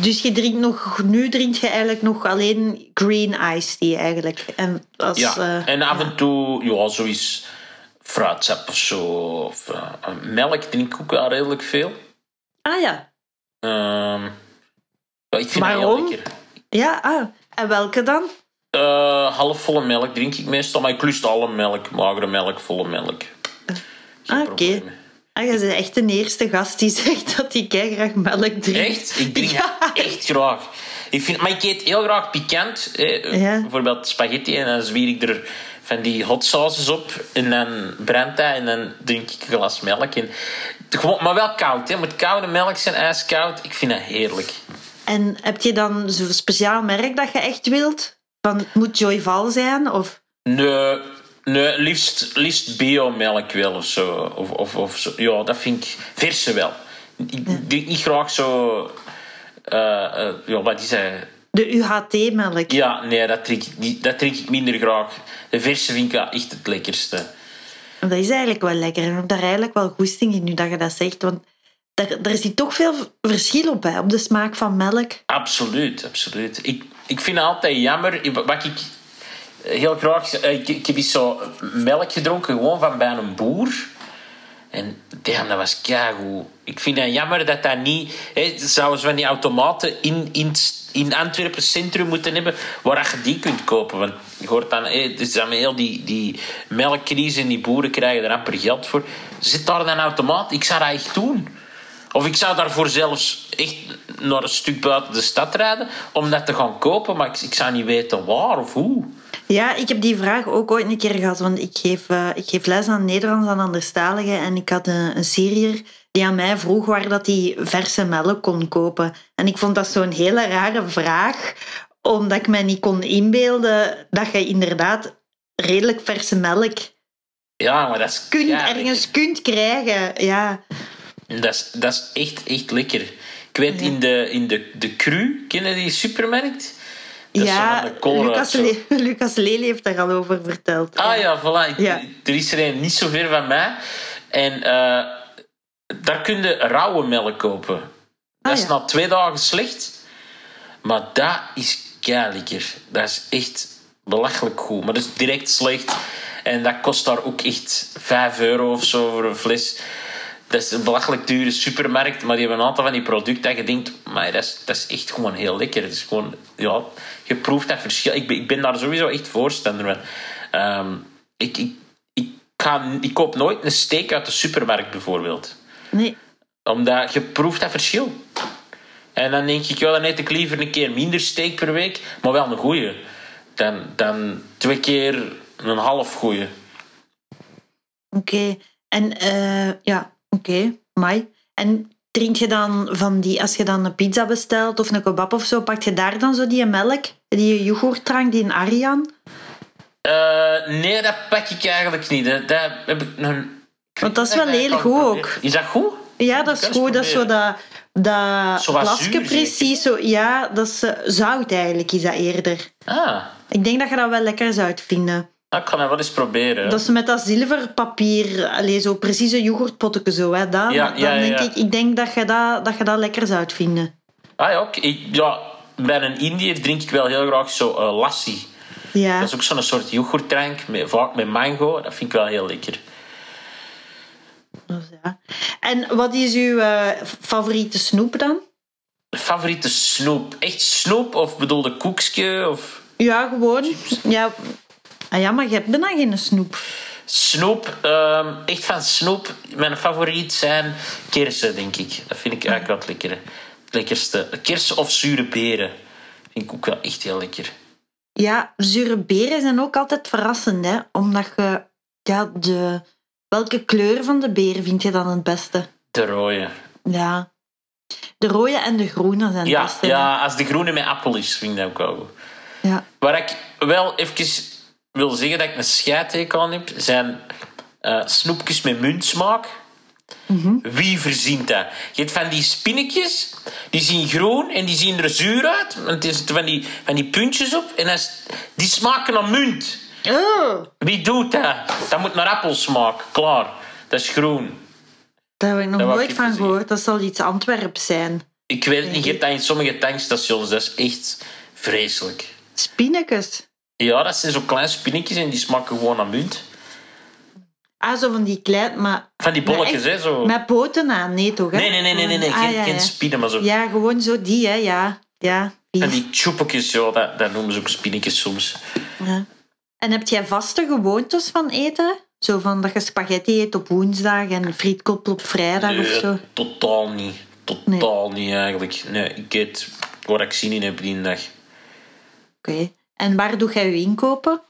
dus je drinkt nog, nu drink je eigenlijk nog alleen green iced tea eigenlijk. En als, Ja, eh, en af ja. en toe, ja, zoiets fruitsap of zo. Of, eh, melk drink ik ook wel redelijk veel. Ah ja. Ja, ik vind Waarom? lekker. Ja, ah. En welke dan? Eh, halfvolle melk drink ik meestal, maar ik lust alle melk, magere melk, volle melk. Geen Ah, oké. Ah, je bent echt de eerste gast die [laughs] zegt dat hij graag melk drinkt. Echt? Ik drink Ja. echt graag. Ik vind, maar ik eet heel graag pikant. Eh, Ja. Bijvoorbeeld spaghetti en dan zwier ik er van die hot sauces op. En dan brandt dat en dan drink ik een glas melk. En, gewoon, maar wel koud. Hè. Het moet koude melk zijn, ijskoud. Ik vind dat heerlijk. En heb je dan zo'n speciaal merk dat je echt wilt? Van, het moet Joyval zijn? Of... Nee, nee liefst, liefst biomelk wel of zo. Of, of, of zo. Ja, dat vind ik verse wel. Ik drink niet graag zo... eh, eh, ja, wat is dat? De UHT-melk. Ja, nee, dat drink, dat drink ik minder graag. De verse vind ik echt het lekkerste. Dat is eigenlijk wel lekker. En ik heb daar eigenlijk wel goesting in nu dat je dat zegt. Want daar, daar zit toch veel verschil op, hè, op de smaak van melk. Absoluut, absoluut. Ik, ik vind het altijd jammer. Wat ik heel graag... Ik, ik heb eens zo melk gedronken, gewoon van bij een boer. En damn, dat was keigoed. Ik vind het jammer dat dat niet... Hè, zouden ze van die automaten in, in, in Antwerpen centrum moeten hebben, waar je die kunt kopen. Want je hoort dan... Hè, het dan heel die, die melkcrisis en die boeren krijgen er amper geld voor. Zit daar een automaat? Ik zou dat echt doen. Of ik zou daarvoor zelfs echt naar een stuk buiten de stad rijden om dat te gaan kopen, maar ik, ik zou niet weten waar of hoe. Ja, ik heb die vraag ook ooit een keer gehad, want ik geef, uh, ik geef les aan Nederlands aan anderstaligen en ik had een, een Syriër die aan mij vroeg waar dat hij verse melk kon kopen. En ik vond dat zo'n hele rare vraag, omdat ik mij niet kon inbeelden dat je inderdaad redelijk verse melk ja, maar dat is, kunt, ja, ergens kunt krijgen. Ja. Dat is, dat is echt, echt lekker. Ik weet, in de, in de, de Cru, kennen die supermarkt? Ja, Lucas, Le [laughs] Lucas Lely heeft daar al over verteld. Ah ja, voilà. Ja. Er is er een niet zo ver van mij. En uh, daar kun je rauwe melk kopen. Dat ah, is ja. na twee dagen slecht. Maar dat is lekker. Dat is echt belachelijk goed. Maar dat is direct slecht. En dat kost daar ook echt 5 euro of zo voor een fles dat is een belachelijk dure supermarkt, maar die hebben een aantal van die producten dat je denkt, maar dat is, dat is echt gewoon heel lekker. Het is gewoon, ja, je proeft dat verschil. Ik ben, ik ben daar sowieso echt voorstander van. Um, ik, ik, ik, ga, ik koop nooit een steak uit de supermarkt bijvoorbeeld. Nee. Omdat je proeft dat verschil. En dan denk ik, wel, dan eet ik liever een keer minder steak per week, maar wel een goeie. Dan, dan twee keer een half goeie. Oké. En uh, ja, Oké, okay, En drink je dan van die, als je dan een pizza bestelt of een kebab of zo, pak je daar dan zo die melk, die yoghurtdrank, die in Arian? Uh, nee, dat pak ik eigenlijk niet. Dat, dat heb ik nog... Want dat is wel heel goed ook. Is dat goed? Ja, dat is goed. Dat is zo dat, dat plasje precies. Zo, ja, dat is uh, zout eigenlijk, is dat eerder. Ah. Ik denk dat je dat wel lekker zou vinden. Ah, ik ga dat wel eens proberen. Dat is met dat zilverpapier, allez, zo precies een yoghurtpotje zo. Hè. Dat, ja, dan ja, denk ja. ik, ik denk dat je dat, dat je dat lekker zou vinden. Ah ja, ook. Ik, ja, bij een Indiër drink ik wel heel graag zo uh, lassi. Ja. Dat is ook zo'n soort yoghurtdrank, met, vaak met mango. Dat vind ik wel heel lekker. Dus ja. En wat is uw uh, favoriete snoep dan? Favoriete snoep? Echt snoep of bedoelde koekje? Of... Ja, gewoon. Ja, Ah ja, maar je hebt bijna geen snoep. Snoep, um, echt van snoep. Mijn favoriet zijn kersen, denk ik. Dat vind ik eigenlijk wel het lekkere. Het lekkerste. Kersen of zure beren. Vind ik ook wel echt heel lekker. Ja, zure beren zijn ook altijd verrassend, hè? Omdat je... Ja, de... Welke kleur van de beer vind je dan het beste? De rode. Ja. De rode en de groene zijn ja, het beste. Ja, als de groene met appel is, vind ik dat ook wel goed. Ja. Waar ik wel even wil zeggen dat ik een scheidhekel aan heb, zijn uh, snoepjes met muntsmaak. Mm Wie verzint dat? Je hebt van die spinnetjes, die zien groen en die zien er zuur uit. Want er zitten van die, van die puntjes op en die smaken naar munt. Oh. Wie doet dat? Dat moet naar appelsmaak, klaar. Dat is groen. Daar heb ik nog Dat nooit van gehoord. Dat zal iets Antwerps zijn. Ik weet niet, je hebt dat in sommige tankstations. Dat is echt vreselijk. Spinnekes. Ja, dat zijn zo kleine spinnetjes en die smaken gewoon naar munt. Ah, zo van die klein... Maar, Van die bolletjes, hè? Zo. Met poten aan, nee toch? Hè? Nee, nee, nee, nee, nee, nee. Ah, geen, ja, geen spinnen, maar zo. Ja, gewoon zo die, hè. Ja, ja. die. En die tjoepeltjes, ja, dat, dat noemen ze ook spinnetjes soms. Ja. En heb jij vaste gewoontes van eten? Zo van dat je spaghetti eet op woensdag en frietkop op vrijdag of zo? totaal niet. Totaal niet, eigenlijk. Nee, ik eet waar ik zin in heb die dag. Oké. En waar doe jij je inkopen?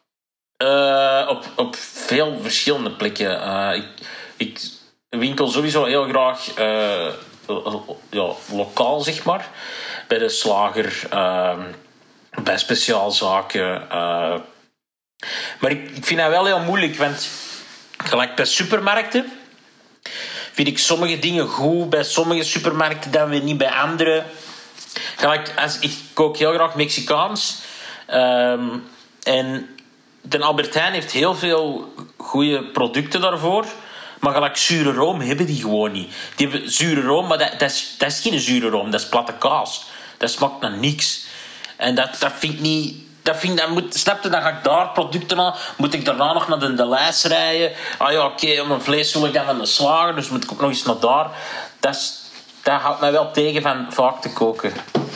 Eh, op, op veel verschillende plekken. Eh, ik, ik winkel sowieso heel graag eh, ja, lokaal, zeg maar. Bij de slager, eh, bij speciaalzaken. Maar ik, ik vind dat wel heel moeilijk, want gelijk bij supermarkten vind ik sommige dingen goed bij sommige supermarkten dan weer niet bij andere. gelijk, als, ik kook heel graag Mexicaans. Ehm, en de Albert Heijn heeft heel veel goede producten daarvoor. Maar gelijk zure room hebben die gewoon niet. Die hebben zure room, maar dat, dat, is, dat is geen zure room. Dat is platte kaas. Dat smaakt naar niks. En dat, dat vind ik niet... Dat vind dat moet, snap je, dan ga ik daar producten aan. Moet ik daarna nog naar de, de lijst rijden. Ah ja, oké, okay, mijn vlees wil ik dan van de slager. Dus moet ik ook nog eens naar daar. Dat, dat houdt mij wel tegen van vaak te koken.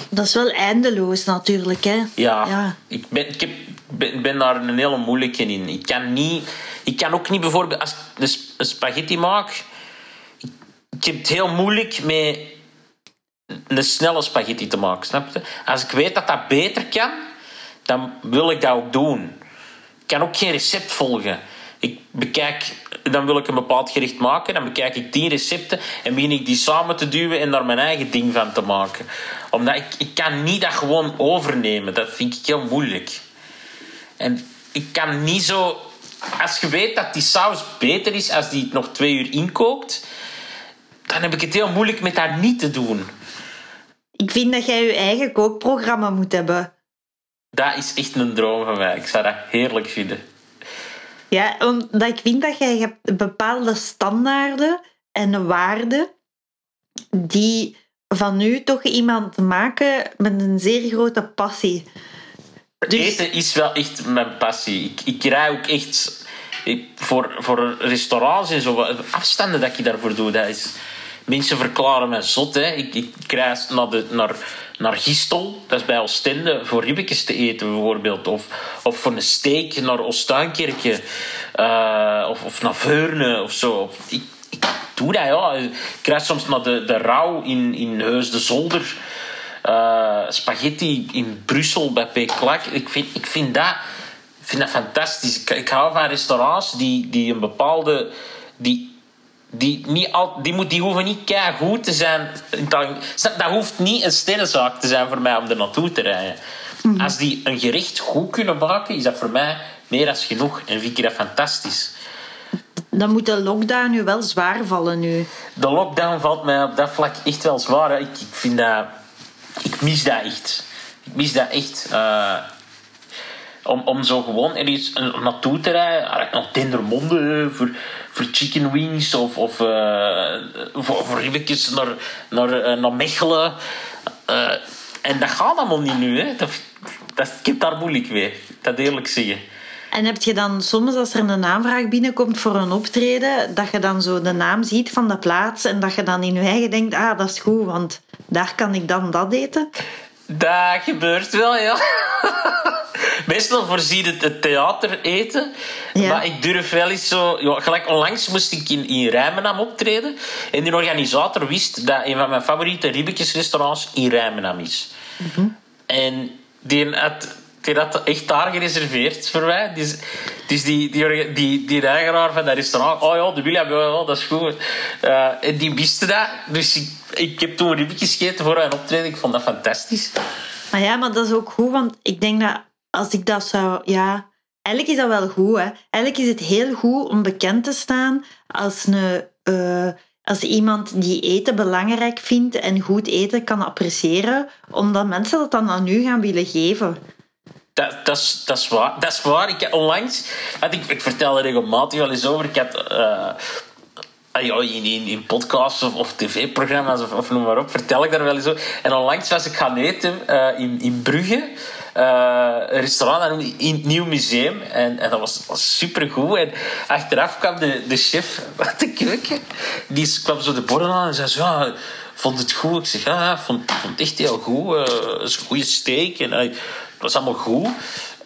Dat is wel eindeloos natuurlijk, hè? Ja, Ja. ik, ben, ik heb, ben, ben daar een hele moeilijke in. Ik kan, niet, ik kan ook niet bijvoorbeeld, als ik een sp- een spaghetti maak, ik, ik heb het heel moeilijk met een snelle spaghetti te maken, snap je? Als ik weet dat dat beter kan, dan wil ik dat ook doen. Ik kan ook geen recept volgen. Ik bekijk, dan wil ik een bepaald gericht maken, dan bekijk ik tien recepten en begin ik die samen te duwen en daar mijn eigen ding van te maken. Omdat ik, ik kan niet dat gewoon overnemen. Dat vind ik heel moeilijk. En ik kan niet zo... Als je weet dat die saus beter is als die het nog twee uur inkookt, dan heb ik het heel moeilijk met dat niet te doen. Ik vind dat jij je eigen kookprogramma moet hebben. Dat is echt een droom van mij. Ik zou dat heerlijk vinden. Ja, omdat ik vind dat jij hebt bepaalde standaarden en waarden die van u toch iemand maken met een zeer grote passie. Dus Eten is wel echt mijn passie. Ik, ik rij ook echt ik- voor, voor restaurants en zo. Afstanden dat ik daarvoor doe, dat is... Mensen verklaren mij zot. Hè. Ik, ik reis naar, de, naar, naar Gistel, dat is bij Oostende, voor ribbetjes te eten bijvoorbeeld. Of, of voor een steak naar Oostuinkerke. Eh, of, of naar Veurne of zo. Ik, doe dat, ja. Ik reis soms naar de, de Rauw in, in Heus de Zolder. Eh, spaghetti in Brussel bij P. Klak. Ik vind, ik vind dat, vind dat fantastisch. Ik, ik hou van restaurants die, die een bepaalde... Die, die, niet al, die, moet, die hoeven niet goed te zijn. Dat, dat hoeft niet een sterrenzaak te zijn voor mij om er naartoe te rijden. Als die een gerecht goed kunnen maken, is dat voor mij meer dan genoeg. En vind ik dat fantastisch. dan moet de lockdown nu wel zwaar vallen nu. De lockdown valt mij op dat vlak echt wel zwaar. hè. Ik, ik vind dat... Ik mis dat echt. Ik mis dat echt. Eh, om, om zo gewoon ergens een- naartoe te rijden. Ah, Naar Dendermonde eh, voor, voor chicken wings. Of, of eh, voor, voor ribbetjes naar, naar, eh, naar Mechelen. Eh, en dat gaat allemaal niet nu. Hè. Dat, dat, ik heb daar moeilijk mee. Dat eerlijk zeggen. En heb je dan soms, als er een aanvraag binnenkomt voor een optreden, dat je dan zo de naam ziet van de plaats en dat je dan in je eigen denkt, ah, dat is goed, want daar kan ik dan dat eten? Dat gebeurt wel, ja. Meestal voorziet het het theater eten. Ja. Maar ik durf wel eens zo... Ja, gelijk onlangs moest ik in, in Rijmenam optreden. En die organisator wist dat een van mijn favoriete ribbetjesrestaurants in Rijmenam is. En die had, die had echt daar gereserveerd voor mij. Dus, dus die, die, die, die eigenaar van dat restaurant... Oh ja, de William, ja, dat is goed. Eh, en die wist dat. Dus ik, ik heb toen ribbetjes gegeten voor een optreden. Ik vond dat fantastisch. Maar ja, maar dat is ook goed, want ik denk dat als ik dat zou... Ja, eigenlijk is dat wel goed, hè. Eigenlijk is het heel goed om bekend te staan als, een, eh, als iemand die eten belangrijk vindt en goed eten kan appreciëren, omdat mensen dat dan aan u gaan willen geven. Dat, dat, is, dat, is waar. dat is waar. Ik, onlangs, had ik, ik vertel er regelmatig wel eens over. Ik had ja, in, in, in podcasts of, of tv-programma's of, of noem maar op, vertel ik daar wel eens over. En onlangs was ik gaan eten eh, in, in Brugge. Eh, een restaurant in het Nieuw Museum. En, en dat was, was supergoed. En achteraf kwam de, de chef [laughs] uit de keuken. Die kwam zo de borden aan en zei zo... Vond het goed? Ik zeg, ja, vond, vond het echt heel goed. Het is een goede steak. En, eh, het was allemaal goed.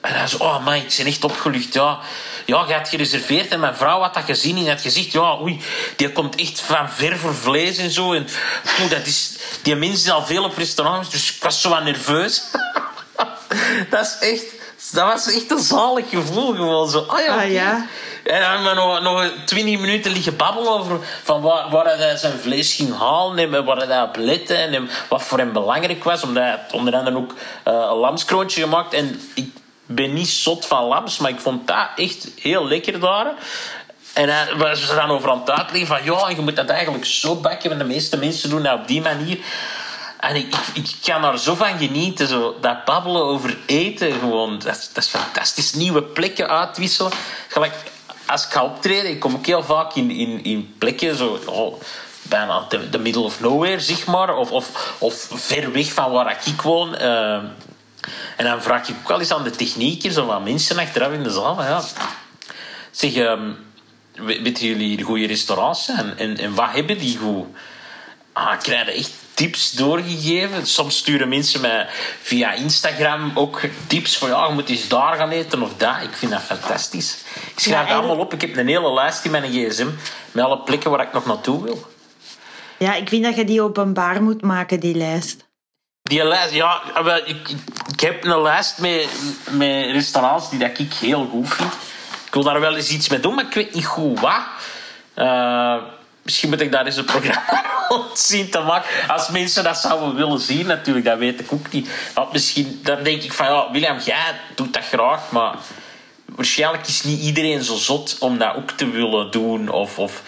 En hij zei, oh man, ik ben echt opgelucht. Ja, ja, je had gereserveerd en mijn vrouw had dat gezien en had gezegd, ja, oei, die komt echt van ver voor vlees en zo. En dat is, die mensen al veel op restaurants, dus ik was zo wat nerveus. [laughs] [laughs] dat is echt, dat was echt een zalig gevoel gewoon zo. Ah ja, Ah. En dan hebben we nog, nog 20 minuten liggen babbelen over van waar, waar hij zijn vlees ging halen en waar hij op lette en wat voor hem belangrijk was. Omdat hij onder andere ook eh, een lamskroontje gemaakt. En ik ben niet zot van lams, maar ik vond dat echt heel lekker daar. En hij was er dan over aan het uitleggen van ja, je moet dat eigenlijk zo bakken, want de meeste mensen doen dat op die manier. En ik, ik, kan daar zo van genieten. Zo, dat babbelen over eten gewoon. Dat, is- fantastisch. Nieuwe plekken uitwisselen. Gelijk, als ik ga optreden, ik kom ook heel vaak in, in, in plekken zo... oh, bijna de, de middle of nowhere, zeg maar. Of, of, of ver weg van waar ik woon. Eh, en dan vraag ik ook wel eens aan de techniekers of aan mensen achteraf in de zaal. Ja, zeg, ehm, we- weten jullie hier goede restaurants zijn? En, en wat hebben die goed? Ah, ik krijg echt tips doorgegeven. Soms sturen mensen mij via Instagram ook tips van ja, je moet eens daar gaan eten of dat. Ik vind dat fantastisch. Ik schrijf Ja, dat allemaal op. Ik heb een hele lijst in mijn gsm met alle plekken waar ik nog naartoe wil. Ja, ik vind dat je die openbaar moet maken, die lijst. Die lijst, ja, ik, ik, ik heb een lijst met, met restaurants die dat ik heel goed vind. Ik wil daar wel eens iets mee doen, maar ik weet niet goed wat. Eh, misschien moet ik daar eens een programma [laughs] zien te maken. Als mensen dat zouden willen zien, natuurlijk, dat weet ik ook niet. Want misschien, dan denk ik van, ja, William, jij doet dat graag, maar waarschijnlijk is niet iedereen zo zot om dat ook te willen doen. Of, of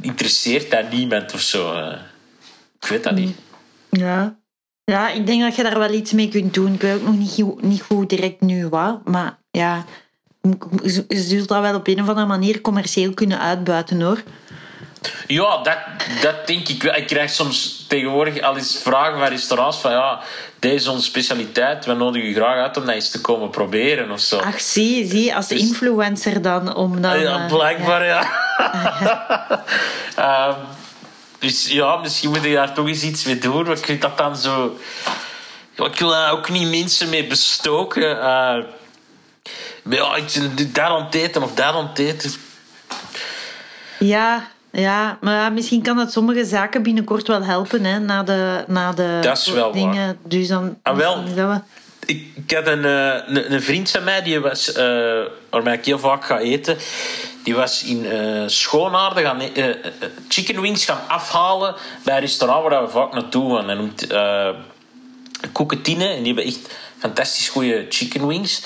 interesseert dat niemand of zo. Eh, ik weet dat niet. Ja. Ja, ik denk dat je daar wel iets mee kunt doen. Ik weet ook nog niet, niet goed direct nu wat. Maar ja, je zult dat wel op een of andere manier commercieel kunnen uitbuiten hoor. Ja, dat, dat denk ik wel. Ik krijg soms tegenwoordig al eens vragen van restaurants van ja, deze is onze specialiteit, we nodigen u graag uit om dat eens te komen proberen of zo. Ach, zie, zie, als Dus- influencer dan om dan... ja, eh, blijkbaar ja. [laughs] Ehm, dus ja, misschien moet je daar toch eens iets mee doen. maar Ik vind dat dan zo... Ja, ik wil daar ook niet mensen mee bestoken. maar ja, ik dat aan het eten of dat aan het eten. Ja, ja, maar misschien kan dat sommige zaken binnenkort wel helpen, hè, na de, na de Dat is wel waar. dingen. Dus dan, Ah, wel. ik, ik had een, eh, een, een vriend van mij, die was, eh waarmee ik heel vaak ga eten. Die was in Schoonaarden gaan chicken wings gaan afhalen bij een restaurant waar we vaak naartoe gaan. Dat noemt Koeketine. En die hebben echt fantastisch goede chicken wings.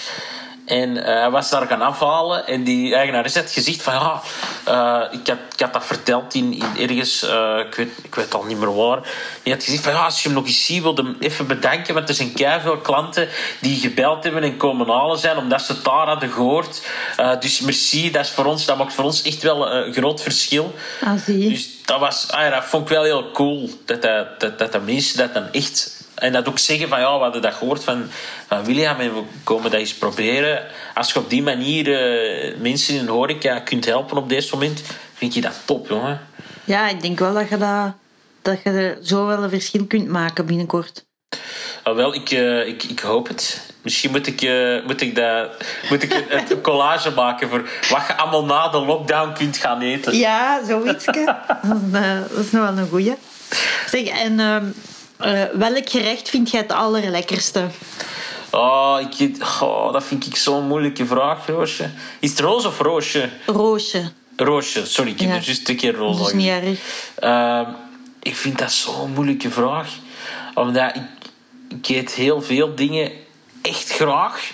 En eh, hij was daar gaan afhalen en die eigenares had gezegd van ja, eh, ik, had, ik had dat verteld in, in ergens, eh, ik, weet, ik weet al niet meer waar. Die had gezegd van ja, als je hem nog eens ziet, wil je hem even bedanken, want er zijn veel klanten die gebeld hebben en komen halen zijn omdat ze het daar hadden gehoord. Eh, dus merci, dat, is voor ons, dat maakt voor ons echt wel een groot verschil. Ah, zie je. Dus dat, was, ah ja, dat vond ik wel heel cool. Dat, dat, dat, dat de mensen dat dan echt... En dat ook zeggen van, ja, we hadden dat gehoord van, van William en we komen dat eens proberen. Als je op die manier eh, mensen in de horeca kunt helpen op dit moment, vind je dat top, jongen. Ja, ik denk wel dat je, dat, dat je er zo wel een verschil kunt maken binnenkort. Ah, wel, ik, eh, ik, ik hoop het. Misschien moet ik, eh, moet ik, dat, moet ik een, een [laughs] collage maken voor wat je allemaal na de lockdown kunt gaan eten. Ja, zoiets. [laughs] dat, is, dat is nog wel een goeie. Zeg, en eh, welk gerecht vind jij het allerlekkerste? Oh, ik, oh, dat vind ik zo'n moeilijke vraag, Roosje. Is het roos of roosje? Roosje. Roosje, sorry, ik heb Ja. er juist een keer roos Dat is niet erg. Ehm, ik vind dat zo'n moeilijke vraag. Omdat ik, ik eet heel veel dingen echt graag.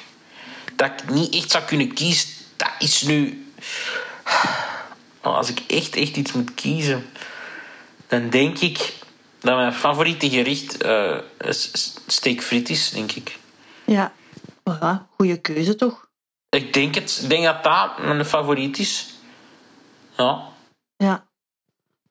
Dat ik niet echt zou kunnen kiezen. Dat is nu... Oh, Als ik echt, echt iets moet kiezen... Dan denk ik dat mijn favoriete gericht eh is- is steak friet is, denk ik. Ja. Voilà, goede keuze toch? Ik denk, het, ik denk dat dat mijn favoriet is. Ja. Ja.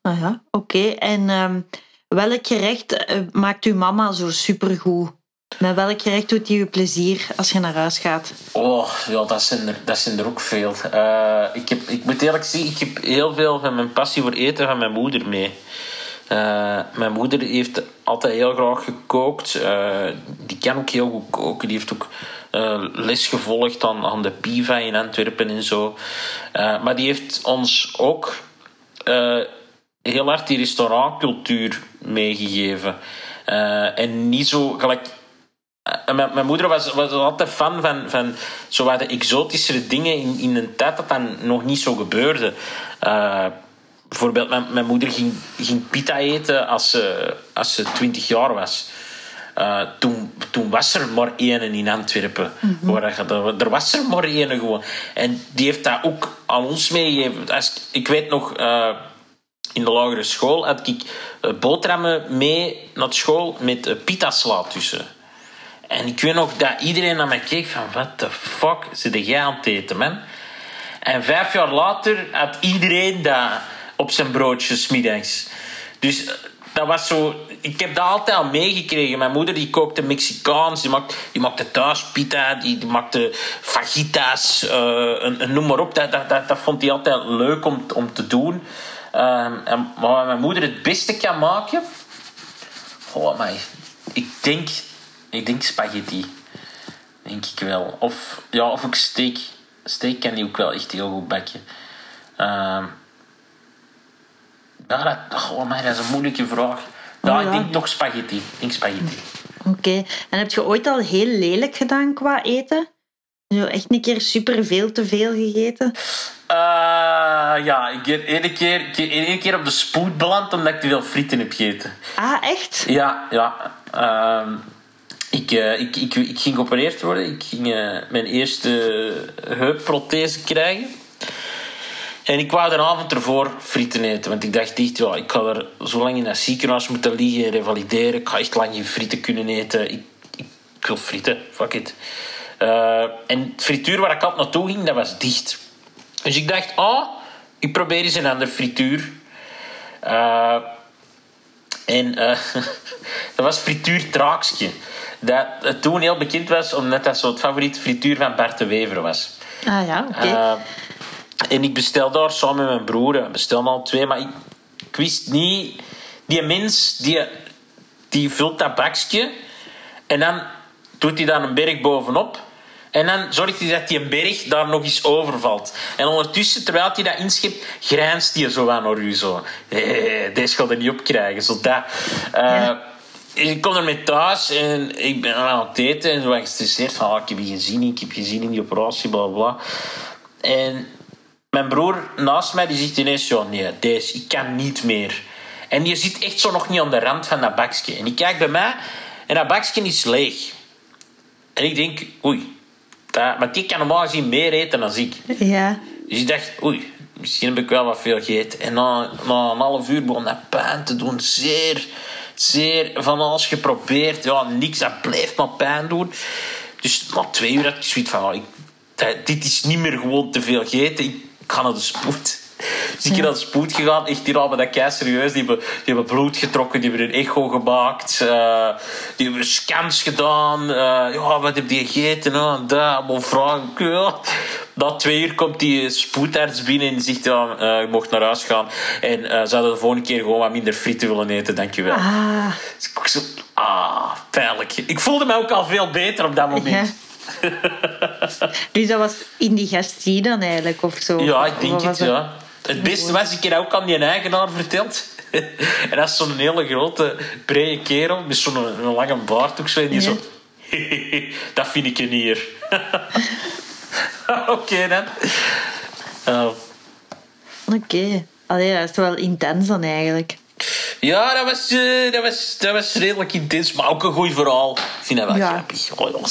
Nou ja, oké. En ehm, welk gerecht eh, maakt uw mama zo supergoed? Met welk gerecht doet hij je plezier als je naar huis gaat? Oh, ja, dat zijn er, dat zijn er ook veel. Eh, ik, heb, ik moet eerlijk zeggen, ik heb heel veel van mijn passie voor eten van mijn moeder mee. Eh, mijn moeder heeft altijd heel graag gekookt. Eh, die kan ook heel goed koken. Die heeft ook eh, les gevolgd aan, aan de PIVA in Antwerpen en zo. Maar die heeft ons ook heel hard die restaurantcultuur meegegeven. En niet zo gelijk mijn, moeder was, was altijd fan van, van zo exotischere dingen in, in een tijd dat dat nog niet zo gebeurde. Bijvoorbeeld, mijn, mijn moeder ging, ging pita eten als ze, als ze 20 jaar was. Eh, toen, toen was er maar één in Antwerpen. Waar je dat- er was er maar één gewoon. En die heeft dat ook aan ons meegegeven. Als, ik weet nog, eh, in de lagere school had ik eh, boterhammen mee naar school met uh, pita tussen. En ik weet nog dat iedereen naar mij keek van... What the fuck zit jij aan het eten, man? En vijf jaar later had iedereen dat op zijn broodjes middags. Dus eh, dat was zo... Ik heb dat altijd al meegekregen. Mijn moeder die kookte Mexicaans. Die maakte, die maakte thuis pita. Die, die maakte fajitas. Uh, noem maar op. Dat, dat, dat, vond hij altijd leuk om, om te doen. Um, en, maar wat mijn moeder het beste kan maken... Oh, my. Ik denk... Ik denk spaghetti. Denk ik wel. Of, ja, of ook steak. Steak kan die ook wel echt heel goed bakken. Uh, ja, dat, oh, maar dat is een moeilijke vraag. Ja, oh, ja. ik denk toch spaghetti. Ik denk spaghetti. Oké. En heb je ooit al heel lelijk gedaan qua eten? Zo echt een keer super veel te veel gegeten? Uh, ja, ik één keer, één keer op de spoed beland omdat ik te veel frieten heb gegeten. Ah, echt? Ja, ja. Uh, ik, uh, ik, ik, ik ging geopereerd worden. Ik ging uh, mijn eerste heupprothese krijgen. En ik wou de avond ervoor frieten eten. Want ik dacht echt, ja, ik ga er zo lang in dat ziekenhuis moeten liggen en revalideren. Ik ga echt lang geen frieten kunnen eten. Ik, ik, ik wil frieten, fuck it. Uh, en het frituur waar ik altijd naartoe ging, dat was dicht. Dus ik dacht, oh, ik probeer eens een andere frituur. Uh, en uh, [laughs] dat was frituur Traakske. Dat toen heel bekend was, omdat dat zo het favoriete frituur van Bart de Wever was. Ah ja, oké. En ik bestel daar samen met mijn broer. We bestelden al twee, maar ik, ik, wist niet... Die mens, die, die vult dat bakje. En dan doet hij daar een berg bovenop. En dan zorgt hij dat die berg daar nog eens overvalt. En ondertussen, terwijl hij dat inschept, grijnst hij zo aan naar u. Zo. Hey, deze gaat er niet op krijgen. Zo dat. Uh, Ik kom er met thuis en ik ben aan het eten. En zo gestresseerd van, ah, ik heb zin in, ik heb geen zin in die operatie, bla bla. En mijn broer naast mij die zegt ineens: zo, nee, deze, ik kan niet meer. En je zit echt zo nog niet aan de rand van dat bakje. En ik kijk bij mij en dat bakje is leeg. En ik denk: oei, dat, maar die kan normaal gezien meer eten dan ik. Ja. Dus ik dacht: oei, misschien heb ik wel wat veel gegeten. En na, na een half uur begon dat pijn te doen. Zeer, zeer van alles geprobeerd. Ja, niks, dat blijft maar pijn doen. Dus na twee uur had ik zoiets van: oh, ik, dat, dit is niet meer gewoon te veel gegeten ik ga naar de spoed. Dus ik ben naar de spoed gegaan, echt hier al met dat kei serieus. Die hebben, die hebben bloed getrokken, die hebben een echo gemaakt, uh, die hebben scans gedaan. Uh, ja, wat heb je gegeten? Dat, allemaal vragen. Ja. Na twee uur komt die spoedarts binnen en zegt: ja, uh, je mocht naar huis gaan. En uh, ze hadden de volgende keer gewoon wat minder frieten willen eten, dankjewel. Ah. Dus ik zo, ah, pijnlijk. Ik voelde me ook al veel beter op dat moment. Ja. [laughs] dus dat was indigestie dan eigenlijk, of zo? Ja, ik denk het, ja. Het beste was, ik heb ook aan die eigenaar verteld. [laughs] en dat is zo'n hele grote, brede kerel met zo'n lange baard ook zo. En die zo... [laughs] dat vind ik niet hier. Oké, dan. Uh. Oké. Okay. Allee, dat is wel intens dan eigenlijk. Ja, dat was, uh, dat, was, dat was redelijk intens, maar ook een goed verhaal. Ik vind dat wel ja. grappig. Oh, dat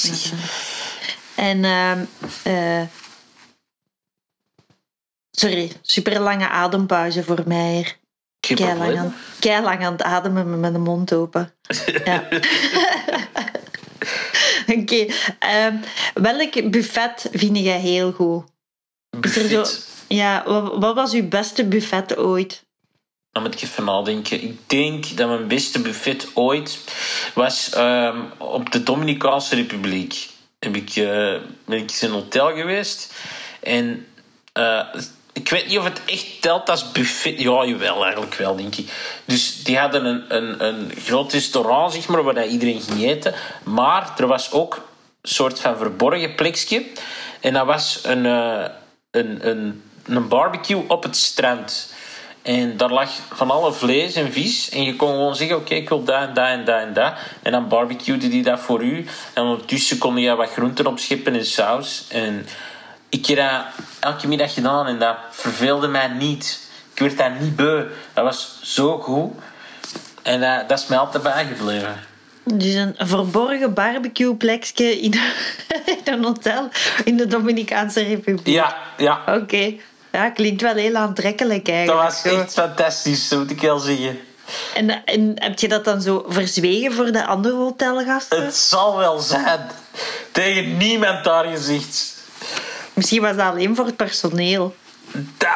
en uh, sorry, super lange adempauze voor mij. Kei lang, aan, kei lang aan het ademen met mijn mond open. Ja. [laughs] Oké. Okay. Ehm, welk buffet vind jij heel goed? Buffet? Zo, ja, wat, wat, was uw beste buffet ooit? Dan moet ik even nadenken. Ik denk dat mijn beste buffet ooit was um, op de Dominicaanse Republiek heb ik, uh, ben ik in een hotel geweest. En uh, ik weet niet of het echt telt als buffet. Ja, jawel, eigenlijk wel, denk ik. Dus die hadden een, een, een groot restaurant, zeg maar, waar iedereen ging eten. Maar er was ook een soort van verborgen plekje. En dat was een, uh, een, een, een barbecue op het strand. En daar lag van alle vlees en vis. En je kon gewoon zeggen, oké, ik wil dat en dat en dat en dat. En dan barbecuede die dat voor u. En ondertussen kon je wat groenten opschippen in saus. En ik heb dat elke middag gedaan en dat verveelde mij niet. Ik werd daar niet beu. Dat was zo goed. En dat, dat is mij altijd bijgebleven. Dus een verborgen barbecue plekje [laughs] in, een hotel in de Dominicaanse Republiek. Ja, ja. Oké. Ja, klinkt wel heel aantrekkelijk Dat eigenlijk. was zo. echt fantastisch, dat moet ik wel zeggen. En, en heb je dat dan zo verzwegen voor de andere hotelgasten? Het zal wel zijn. Tegen niemand daar gezegd. Misschien was dat alleen voor het personeel. Dat,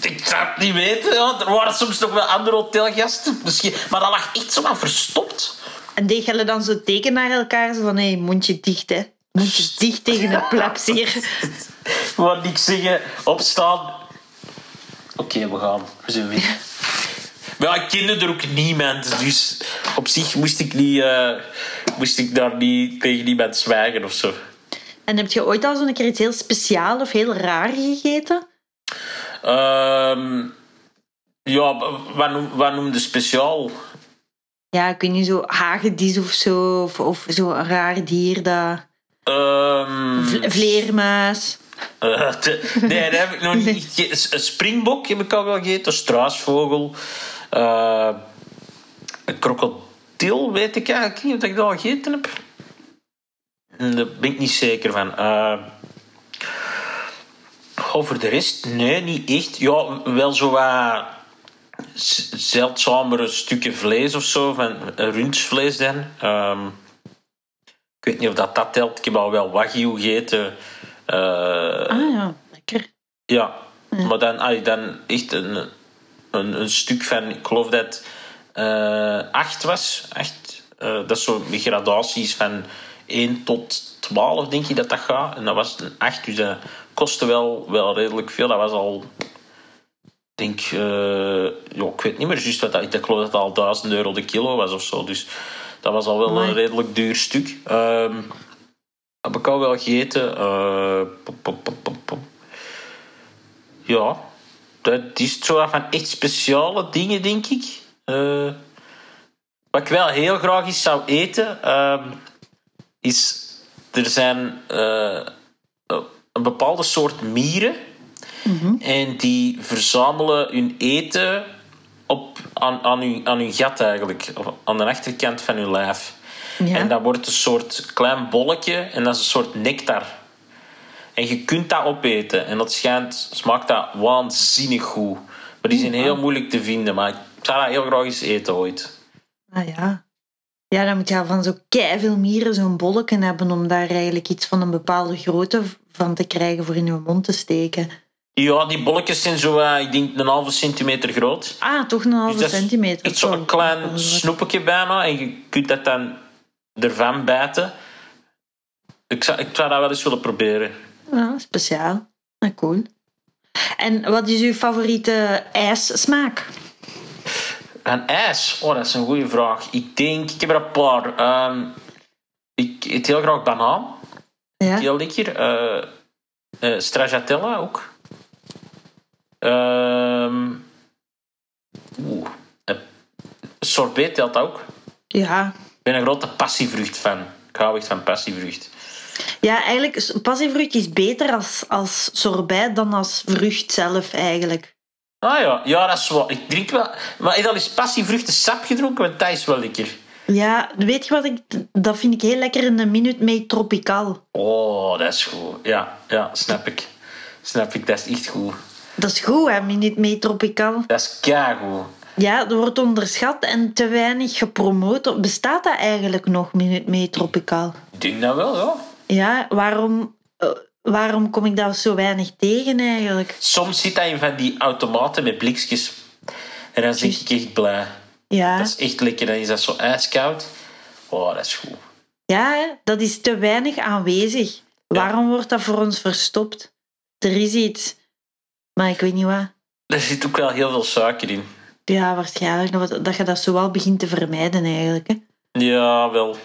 ik zou het niet weten. ja. Er waren soms nog wel andere hotelgasten. Misschien, maar dat lag echt zo wat verstopt. En deed je dan zo teken naar elkaar? Zo van, hé, mondje dicht, hè. Mondje dicht tegen de plaps [laughs] hier. Gewoon niks zeggen, opstaan. Oké, we gaan. We zijn weg. Maar ja, ik kende er ook niemand. Dus op zich moest ik, niet, eh, moest ik daar niet tegen niemand zwijgen of zo. En heb je ooit al zo'n keer iets heel speciaal of heel raar gegeten? Ehm, ja, wat, noem, wat noemde speciaal? Ja, ik weet niet, zo hagedis of zo. Of, of zo'n raar dier, dat... Ehm, V- vleermuis. Eh, te- [laughs] nee, dat heb ik nog niet. Een springbok heb ik al wel gegeten. Een struisvogel. eh, een krokodil weet ik eigenlijk niet of ik dat al gegeten heb. Daar ben ik niet zeker van. Eh, voor de rest, nee, niet echt. Ja, wel zo wat zeldzamere stukken vlees of zo, van rundsvlees dan. Ehm, ik weet niet of dat, dat telt. Ik heb al wel wagyu gegeten. Eh, Ah ja, lekker. ja, maar dan, allee, dan echt een, een, een stuk van, ik geloof dat het eh, acht was. Acht, Eh, dat is zo met gradaties van 1 tot 12, denk ik dat dat gaat. En dat was een 8, dus dat kostte wel, wel redelijk veel. Dat was al, ik denk, eh, ja, ik weet niet meer juist wat dat Ik geloof dat het al 1000 euro de kilo was of zo. Dus dat was al wel Amai. een redelijk duur stuk. Ehm, heb ik al wel gegeten. Pop, pop, pop, pop, pop. Ja, dat is zo van echt speciale dingen, denk ik. Eh, wat ik wel heel graag eens zou eten, ehm, is... Er zijn eh, een bepaalde soort mieren. En die verzamelen hun eten op, aan, aan, hun, aan hun gat eigenlijk. Aan de achterkant van hun lijf. Ja. En dat wordt een soort klein bolletje en dat is een soort nectar. En je kunt dat opeten. En dat schijnt, smaakt dat waanzinnig goed. Maar die zijn heel moeilijk te vinden. Maar ik zou dat heel graag eens eten ooit. Ah ja. Ja, dan moet je van zo veel mieren zo'n bolletje hebben om daar eigenlijk iets van een bepaalde grootte van te krijgen voor in je mond te steken. Ja, die bolletjes zijn zo, eh, ik denk, een halve centimeter groot. Ah, toch een halve Dus is centimeter. Echt zo'n Oh, klein snoepje bijna. En je kunt dat dan ervan bijten. Ik zou, ik zou dat wel eens willen proberen. Ja, speciaal. Ah, cool. En wat is uw favoriete ijssmaak? En ijs? Oh, dat is een goede vraag. Ik denk, ik heb er een paar. Ehm, ik eet heel graag banaan. Ja? Heel lekker. Eh, stracciatella ook. Ehm Oeh. eh, sorbet telt ook. Ja. Ik ben een grote passievrucht fan. Ik hou echt van passievrucht. Ja, eigenlijk, passievrucht is beter als, als sorbet dan als vrucht zelf eigenlijk. Ah ja, ja dat is wel. Ik drink wel. Maar heb je al eens passievruchtensap gedronken? Want dat is wel lekker. Ja, weet je wat ik... Dat vind ik heel lekker in de Minute Maid Tropical. Oh, dat is goed. Ja, ja, snap ik. Snap ik, dat is echt goed. Dat is goed, hè, Minute Maid Tropical. Dat is keigoed. Ja, dat wordt onderschat en te weinig gepromoot. Bestaat dat eigenlijk nog, Minute Maid Tropical? Ik denk dat wel, ja. Ja, waarom, eh, waarom kom ik daar zo weinig tegen eigenlijk? Soms zit dat in van die automaten met blikjes. En dan ben Juist. ik echt blij. Ja, Dat is echt lekker. Dan is dat zo ijskoud. Oh, dat is goed. ja dat is te weinig aanwezig. Waarom wordt dat voor ons verstopt? Er is iets, maar ik weet niet wat. Er zit ook wel heel veel suiker in. Ja, waarschijnlijk dat, dat je dat zo wel begint te vermijden eigenlijk. Hè. Ja, wel.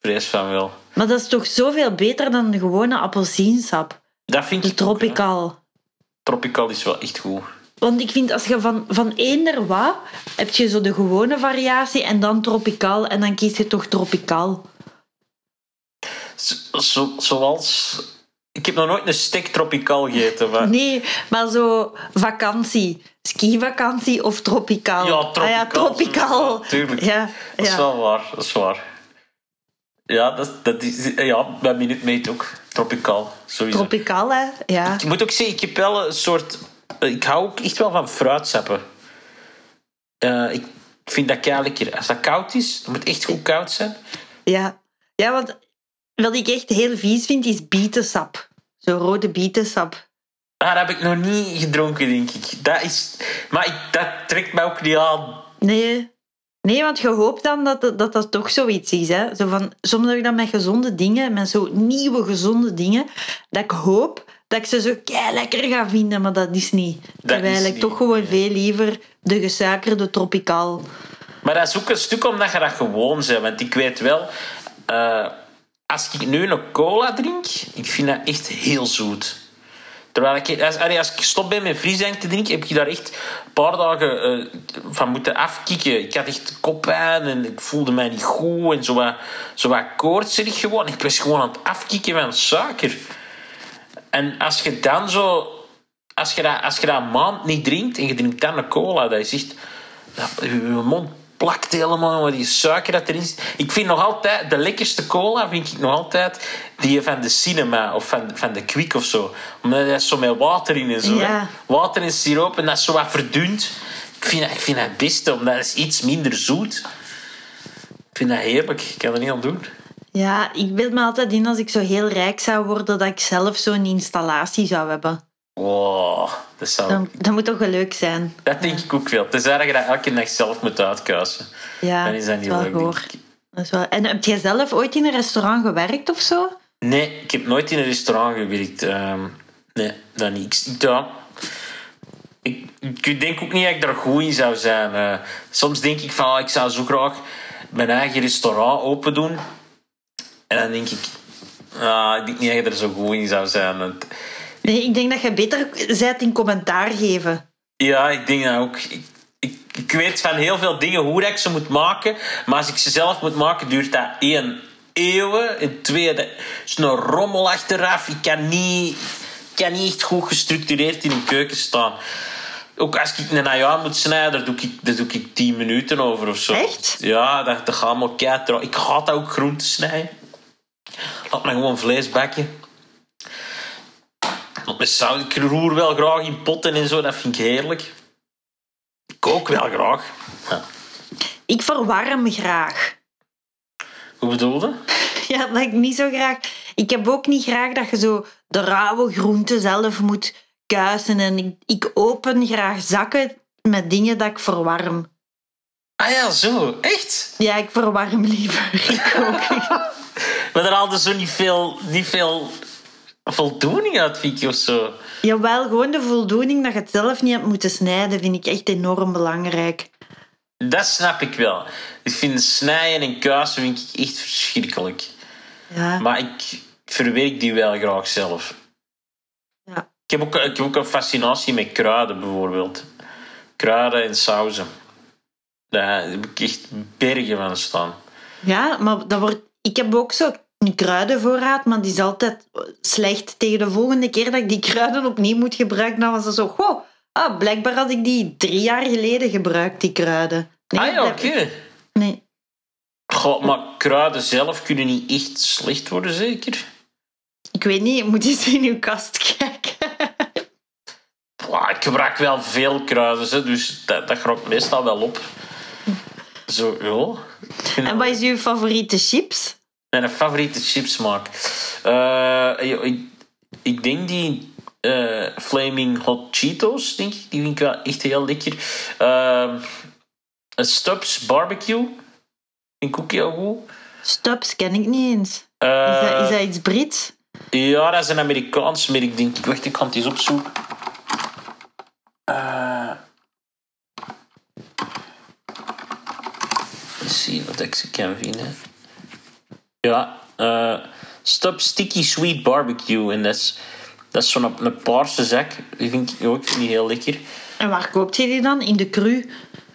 Vrees van wel. Maar dat is toch zoveel beter dan de gewone appelsiensap. Dat vind De ik ook, hè. tropical. Tropical is wel echt goed. Want ik vind als je van, van eender wat, heb je zo de gewone variatie en dan tropical. En dan kies je toch tropical. Zo- zoals... Ik heb nog nooit een steak tropical gegeten, maar... Nee, maar zo vakantie. Skivakantie of tropical. Ja, Ah ja, tropical. tropical. Ja, tuurlijk. Ja, Dat is ja. wel waar, dat is waar. Ja, dat, dat is, ja bij Minute Maid ook. Tropical, sowieso. Tropical, hè? Ja. Ik moet ook zeggen, ik heb wel een soort ik hou ook echt wel van fruitsappen. Eh, ik vind dat kei lekker. Als dat koud is, moet het echt goed koud zijn. Ja. ja, want wat ik echt heel vies vind, is bietensap. Zo rode bietensap. Ah, dat heb ik nog niet gedronken, denk ik. Dat is... Maar ik, dat trekt mij ook niet aan. Nee. Nee, want je hoopt dan dat dat, dat, dat toch zoiets is. Hè? Zo van, soms heb ik dan met gezonde dingen, met zo nieuwe gezonde dingen, dat ik hoop dat ik ze zo kei lekker ga vinden, maar dat is niet. Terwijl is ik niet, toch gewoon veel liever de gesuikerde tropicaal. Maar dat is ook een stuk omdat je dat gewoon bent. Want ik weet wel... eh, als ik nu een cola drink, ik vind dat echt heel zoet. Terwijl ik, als, als ik stop ben met frisdrank te drinken, heb ik daar echt een paar dagen eh, van moeten afkicken. Ik had echt koppijn en ik voelde mij niet goed en zo wat, zo wat koortserig gewoon. Ik was gewoon aan het afkicken van suiker. En als je dan zo... Als je dat, als je dat een maand niet drinkt en je drinkt dan een cola, dat is echt... dat- je mond plakt helemaal met die suiker dat erin zit. Ik vind nog altijd... De lekkerste cola vind ik nog altijd die van de Cinema of van, van de Quick of zo. Omdat dat is zo met water in en zo. Ja. Water en siroop en dat is zo wat verdund. Ik vind dat, ik vind dat het beste, omdat het is iets minder zoet. Ik vind dat heerlijk. Ik kan er niet aan doen. Ja, ik beeld me altijd in als ik zo heel rijk zou worden, dat ik zelf zo'n installatie zou hebben. Wow, dat zou... Dat, dat moet toch wel leuk zijn. Dat denk ik ook wel. Tenzij dat je dat elke dag zelf moet uitkuisen. Ja, Dan is dat niet wel leuk, denk ik. Dat is wel... En heb jij zelf ooit in een restaurant gewerkt of zo? Nee, ik heb nooit in een restaurant gewerkt. Ehm, nee, dat niet. Ik, ja, ik, ik denk ook niet dat ik daar goed in zou zijn. Eh, soms denk ik van, ah, ik zou zo graag mijn eigen restaurant open doen. En dan denk ik, ah, ik denk niet dat je er zo goed in zou zijn. Want- Nee, ik denk dat je beter bent in commentaar geven. Ja, ik denk dat ook. Ik, ik, ik weet van heel veel dingen hoe dat ik ze moet maken. Maar als ik ze zelf moet maken, duurt dat één eeuwen. En twee, dat is een rommel achteraf. Ik kan niet, ik kan niet echt goed gestructureerd in een keuken staan. Ook als ik een ajuin moet snijden, daar doe ik, daar doe ik tien minuten over of zo. Echt? Ja, dat, dat gaat allemaal kei trouw. Ik haat ook groenten snijden. Laat me gewoon vlees bakken. Want met zout, ik roer wel graag in potten en zo, dat vind ik heerlijk. Ik kook wel graag. Ja. Ik verwarm graag. Hoe bedoelde? [laughs] Ja, dat ik niet zo graag... Ik heb ook niet graag dat je zo de rauwe groenten zelf moet kuisen. En ik, ik open graag zakken met dingen dat ik verwarm. Ah ja, zo. Echt? Ja, ik verwarm liever. [laughs] Ik ook. [laughs] Maar daar haalde zo niet veel, niet veel voldoening uit, vind ik, of zo. Jawel, gewoon de voldoening dat je het zelf niet hebt moeten snijden, vind ik echt enorm belangrijk. Dat snap ik wel. Ik vind snijden en kuisen vind ik echt verschrikkelijk. Ja, Maar ik verwerk die wel graag zelf. ja. Ik heb ook, ik heb ook een fascinatie met kruiden, bijvoorbeeld. Kruiden en sauzen. Daar heb ik echt bergen van staan. ja maar dat wordt, ik heb ook zo een kruidenvoorraad, maar die is altijd slecht. Tegen de volgende keer dat ik die kruiden opnieuw moet gebruiken, dan was het zo, goh, ah, blijkbaar had ik die drie jaar geleden gebruikt, die kruiden. Nee, ah ja, oké. Nee. Goh, maar kruiden zelf kunnen niet echt slecht worden, zeker? Ik weet niet, je moet eens in uw kast kijken. Ik gebruik wel veel kruiden, dus dat, dat meestal wel op. Zo, vind En wat is uw favoriete chips? Mijn favoriete chipsmaak. Eh, ik, ik denk die eh, Flaming Hot Cheetos, denk ik. Die vind ik wel echt heel lekker. Uh, Stubbs Barbecue. Vind ik ook heel goed. Stubbs ken ik niet eens. Is, Eh, dat, is dat iets Brits? Ja, dat is een Amerikaans merk, denk ik. Wacht, ik kan het eens opzoeken. Eh eens zien wat ik ze kan vinden. Ja, eh Stop Sticky Sweet Barbecue. En dat is, dat is zo'n een, paarse zak. Die vind ik ook niet heel lekker. En waar koopt je die dan? In de cru?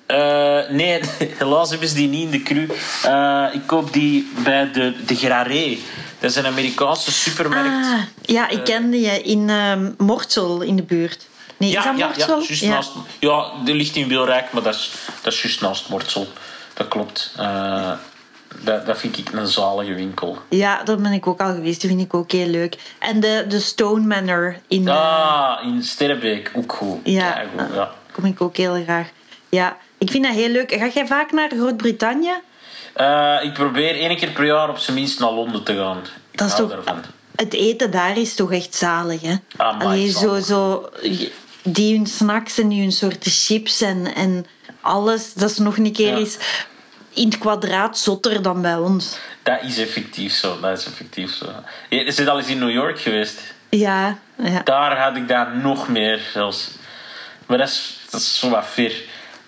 Eh, nee, [laughs] helaas hebben ze die niet in de cru. Eh, ik koop die bij de, de Graré. Dat is een Amerikaanse supermarkt. Ah, ja, ik ken die in ehm Mortsel in de buurt. Nee, is Ja, dat ja, ja, Mortsel? juist naast. Ja, die ligt in Wilrijk, maar dat is, dat is juist naast Mortsel. Dat klopt. Dat, dat vind ik een zalige winkel. Ja, daar ben ik ook al geweest. Die vind ik ook heel leuk. En de, de Stone Manor in... eh, Ah, in Sterrenbeek, ook goed. Ja. Keigoed, ja. kom ik ook heel graag. Ja, ik vind dat heel leuk. Ga jij vaak naar Groot-Brittannië? Eh, ik probeer één keer per jaar op zijn minst naar Londen te gaan. Ik Dat is toch... daarvan. Het eten daar is toch echt zalig, hè? Amai, Allee, zo, zo... Die hun snacks en die hun soorten chips en, en alles. Dat is nog een keer Ja. eens in het kwadraat zotter dan bij ons. Dat is effectief zo. Dat is effectief zo. Je zit al eens in New York geweest. Ja, ja. Daar had ik dat nog meer zelfs. Maar dat is, dat is zo wat ver.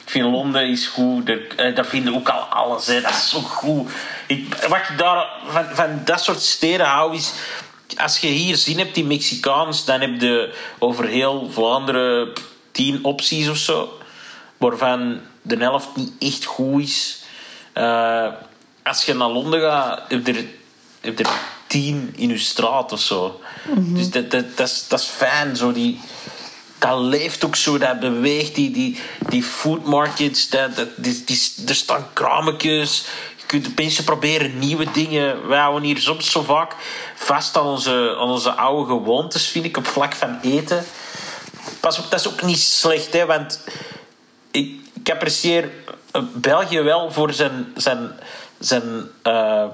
Ik vind Londen is goed. De- eh, Dat vinden ook al alles. Hè. Dat is zo goed. Ik, wat ik daar van, van dat soort steden hou is... Als je hier zin hebt in Mexicaans, dan heb je over heel Vlaanderen tien opties of zo. Waarvan de helft niet echt goed is. Eh, als je naar Londen gaat, heb je er, heb er tien in je straat of zo. Dus dat, dat, dat, is, dat is fijn. Zo die, dat leeft ook zo, dat beweegt. Die, die, die food markets, dat, dat, die, die, er staan krametjes. Je kunt mensen proberen nieuwe dingen. Wij houden hier soms zo vaak vast aan onze, aan onze oude gewoontes, vind ik, op vlak van eten. Pas op, dat is ook niet slecht, hè, want ik, ik apprecieer België wel voor zijn, zijn, zijn, eh,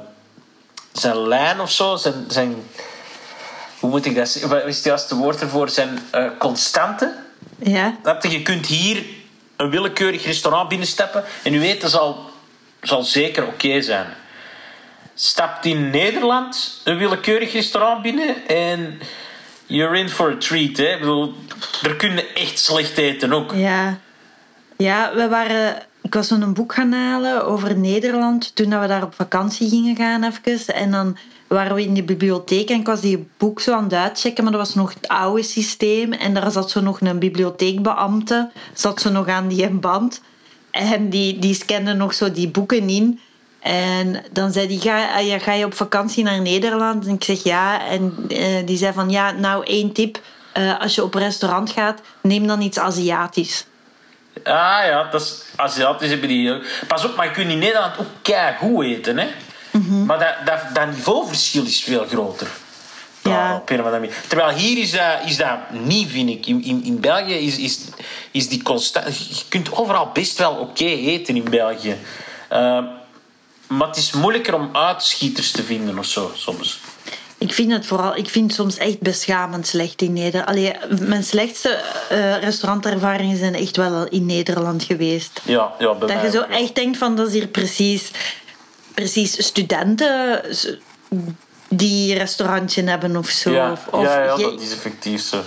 zijn lijn of zo. Zijn, zijn, hoe moet ik dat zeggen? Wat is het juiste woord ervoor? Zijn eh, constante. ja. Snap je? Kunt hier een willekeurig restaurant binnenstappen en je eten zal, zal zeker oké zijn. Stapt in Nederland een willekeurig restaurant binnen en you're in for a treat. Hè? Ik bedoel, er kun je echt slecht eten ook. Ja, ja we waren, ik was zo'n boek gaan halen over Nederland toen we daar op vakantie gingen gaan even. En dan waren we in de bibliotheek en ik was die boek zo aan het uitchecken, maar dat was nog het oude systeem. En daar zat zo nog een bibliotheekbeambte, zat zo nog aan die band. En die, die scande nog zo die boeken in. En dan zei die, ga, ja, ga je op vakantie naar Nederland? En ik zeg ja. En eh, die zei van, ja, nou één tip. Eh, als je op restaurant gaat, neem dan iets Aziatisch. Ah ja, dat is, Aziatisch hebben die. Pas op, maar je kunt in Nederland ook goed eten, hè. Maar dat, dat, dat niveauverschil is veel groter. Ja. Terwijl hier is dat, is dat niet, vind ik. In, in, in België is, is, is die constant... Je kunt overal best wel oké eten in België. Eh, maar het is moeilijker om uitschieters te vinden of zo, soms. Ik vind het vooral, ik vind het soms echt beschamend slecht in Nederland. Allee, mijn slechtste eh, restaurantervaringen zijn echt wel in Nederland geweest. Ja, ja bij Dat je zo ook, echt denkt van dat is hier precies, precies studenten die restaurantje hebben of zo. Ja, Of, of ja, ja je- dat is effectief zo.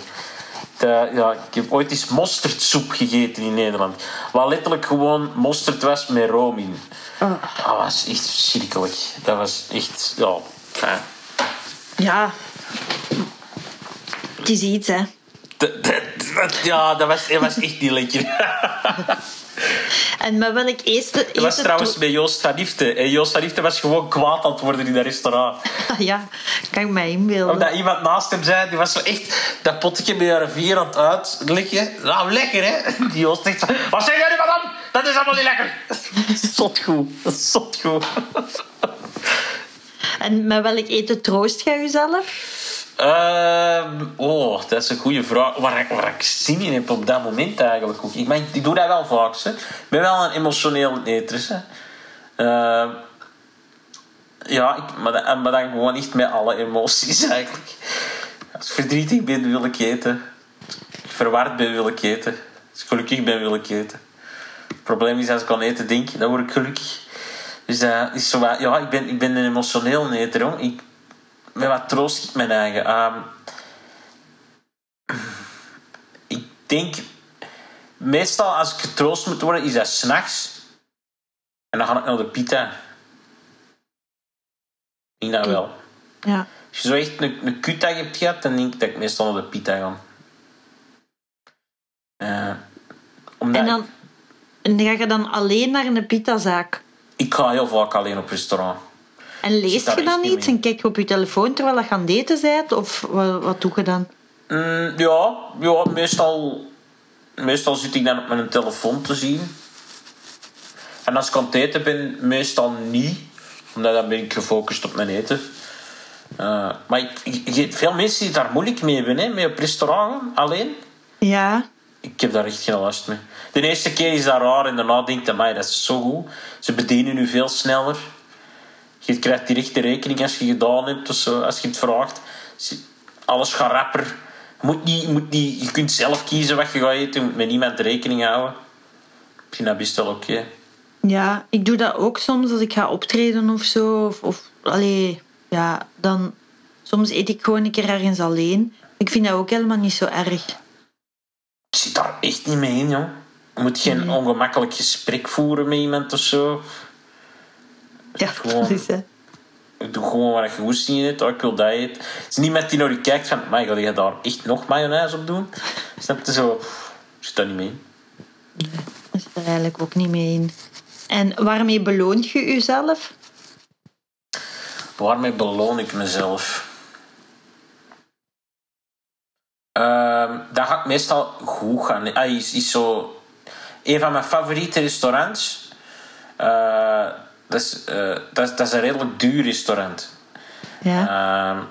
De- ja, ik heb ooit eens mosterdsoep gegeten in Nederland. Wat letterlijk gewoon mosterd was met room in. Oh, Dat was echt verschrikkelijk. Dat was echt... Ja, fijn. Ja. Het is iets, hè. Ja, dat was, dat was echt niet lekker. En met welk eerste... Dat was trouwens bij Joost van Liefde. En Joost van Liefde was gewoon kwaad aan het worden in dat restaurant. [laughs] Ja, kan ik mij inbeelden. Omdat iemand naast hem zei, die was zo echt dat potje bij haar vier aan het uitleggen. Nou, lekker hè? Die Joost zegt zo, wat zeg jij nu madame? Dat is allemaal niet lekker. [laughs] Zot goed, zot goed. En met welk eten troost jij jezelf? Ehm, oh, dat is een goede vraag. Waar, ik- waar zin in heb op dat moment eigenlijk ook. Ik, ik doe dat wel vaak. Ik ben wel een emotioneel eter. Ehm, ja, ik, maar, dan, gewoon echt met alle emoties [laughs] eigenlijk. Als ik verdrietig ben, wil ik eten. Als ik verward ben, wil ik eten. Als ik gelukkig ben, wil ik eten. Het probleem is, als ik aan eten denk, dan word ik gelukkig. Dus dat is zo wat- ja, ik ben, ik ben een emotioneel eter. Hoor. Ik, met wat troost ik mijn eigen. Ehm, ik denk, meestal als ik getroost moet worden, is dat s'nachts. En dan ga ik naar de pita. Ik denk dat wel. Ja. Als je zo echt een, een kutdag hebt gehad, dan denk ik dat ik meestal naar de pita ga. Eh, omdat En dan en ga je dan alleen naar een pitazaak? Ik, ga heel vaak alleen op restaurant. En daar je dan iets en kijk je op je telefoon terwijl je aan het eten bent? Of wat, doe je dan? Mm, ja, ja meestal, meestal zit ik dan op mijn telefoon te zien. En als ik aan het eten ben, meestal niet. Omdat dan ben ik gefocust op mijn eten. Eh, maar ik, ik- je- veel mensen die daar moeilijk mee hebben, hè, met op restaurant alleen. Ja, Ik heb daar echt geen last mee. De eerste keer is dat raar en daarna denk je, "Amai, dat is zo goed. Ze bedienen u veel sneller. Je krijgt direct de rekening als je gedaan hebt of zo, als je het vraagt. Alles gaat rapper. Je, moet niet, je, moet niet, je kunt zelf kiezen wat je gaat eten, je moet met niemand rekening houden. Ik vind dat best wel oké. ja, ik doe dat ook soms als ik ga optreden of zo. Of, of allee, ja, dan... Soms eet ik gewoon een keer ergens alleen. Ik vind dat ook helemaal niet zo erg. Ik zit daar echt niet mee in, joh. Je moet geen ongemakkelijk gesprek voeren met iemand of zo. Ja, Gewoon. is hè. Doe gewoon wat je goesting in hebt. Oh, ik wil dat eten. Het is niet met die naar je kijkt van... Maar ga je daar echt nog mayonaise op doen? [laughs] Snap je zo? zit daar niet mee in. Ik zit er eigenlijk ook niet mee in. En waarmee beloont je jezelf? Waarmee beloon ik mezelf? Ehm, dat gaat meestal goed gaan. Ah, is, is zo... Een van mijn favoriete restaurants... eh, dat, is, eh, dat, is, dat is een redelijk duur restaurant. Ja. Ehm,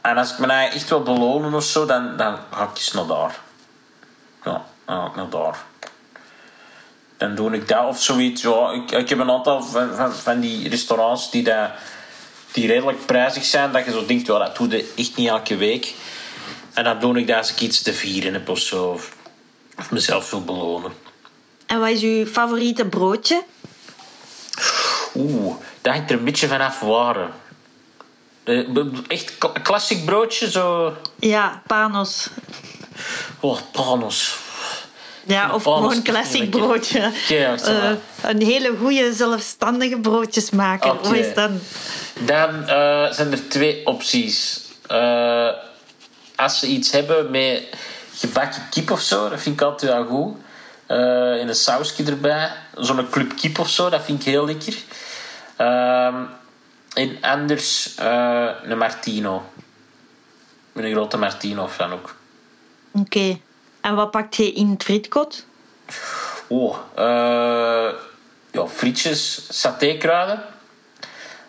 en als ik me nou echt wil belonen of zo, dan, dan ga ik eens naar daar. Ja, dan ga ik naar daar. Dan doe ik dat of zoiets. Ja, ik, ik heb een aantal van, van, van die restaurants die, dat, die redelijk prijzig zijn. Dat je zo denkt, ja, dat doe je echt niet elke week. En dan doe ik dat als ik iets te vieren heb of zo. Of, of mezelf wil belonen. En wat is je favoriete broodje? Oeh, dat hangt er een beetje vanaf waar. Eh, Echt kla- klassiek broodje, zo... Ja, panos. Oh, panos. Ja, of Panos gewoon is klassiek broodje. Ja. Eh, een hele goede zelfstandige broodjes maken. Hoe is dat? Dan eh, zijn er twee opties. Als ze iets hebben met gebakken kip of zo, dat vind ik altijd wel goed. Eh, en een sausje erbij. Zo'n club kip of zo, dat vind ik heel lekker. Ehm, en anders eh, een Martino. Een grote Martino-fan ook. Oké. En wat pakt je in het frietkot? Oh, eh ja, frietjes, satékruiden.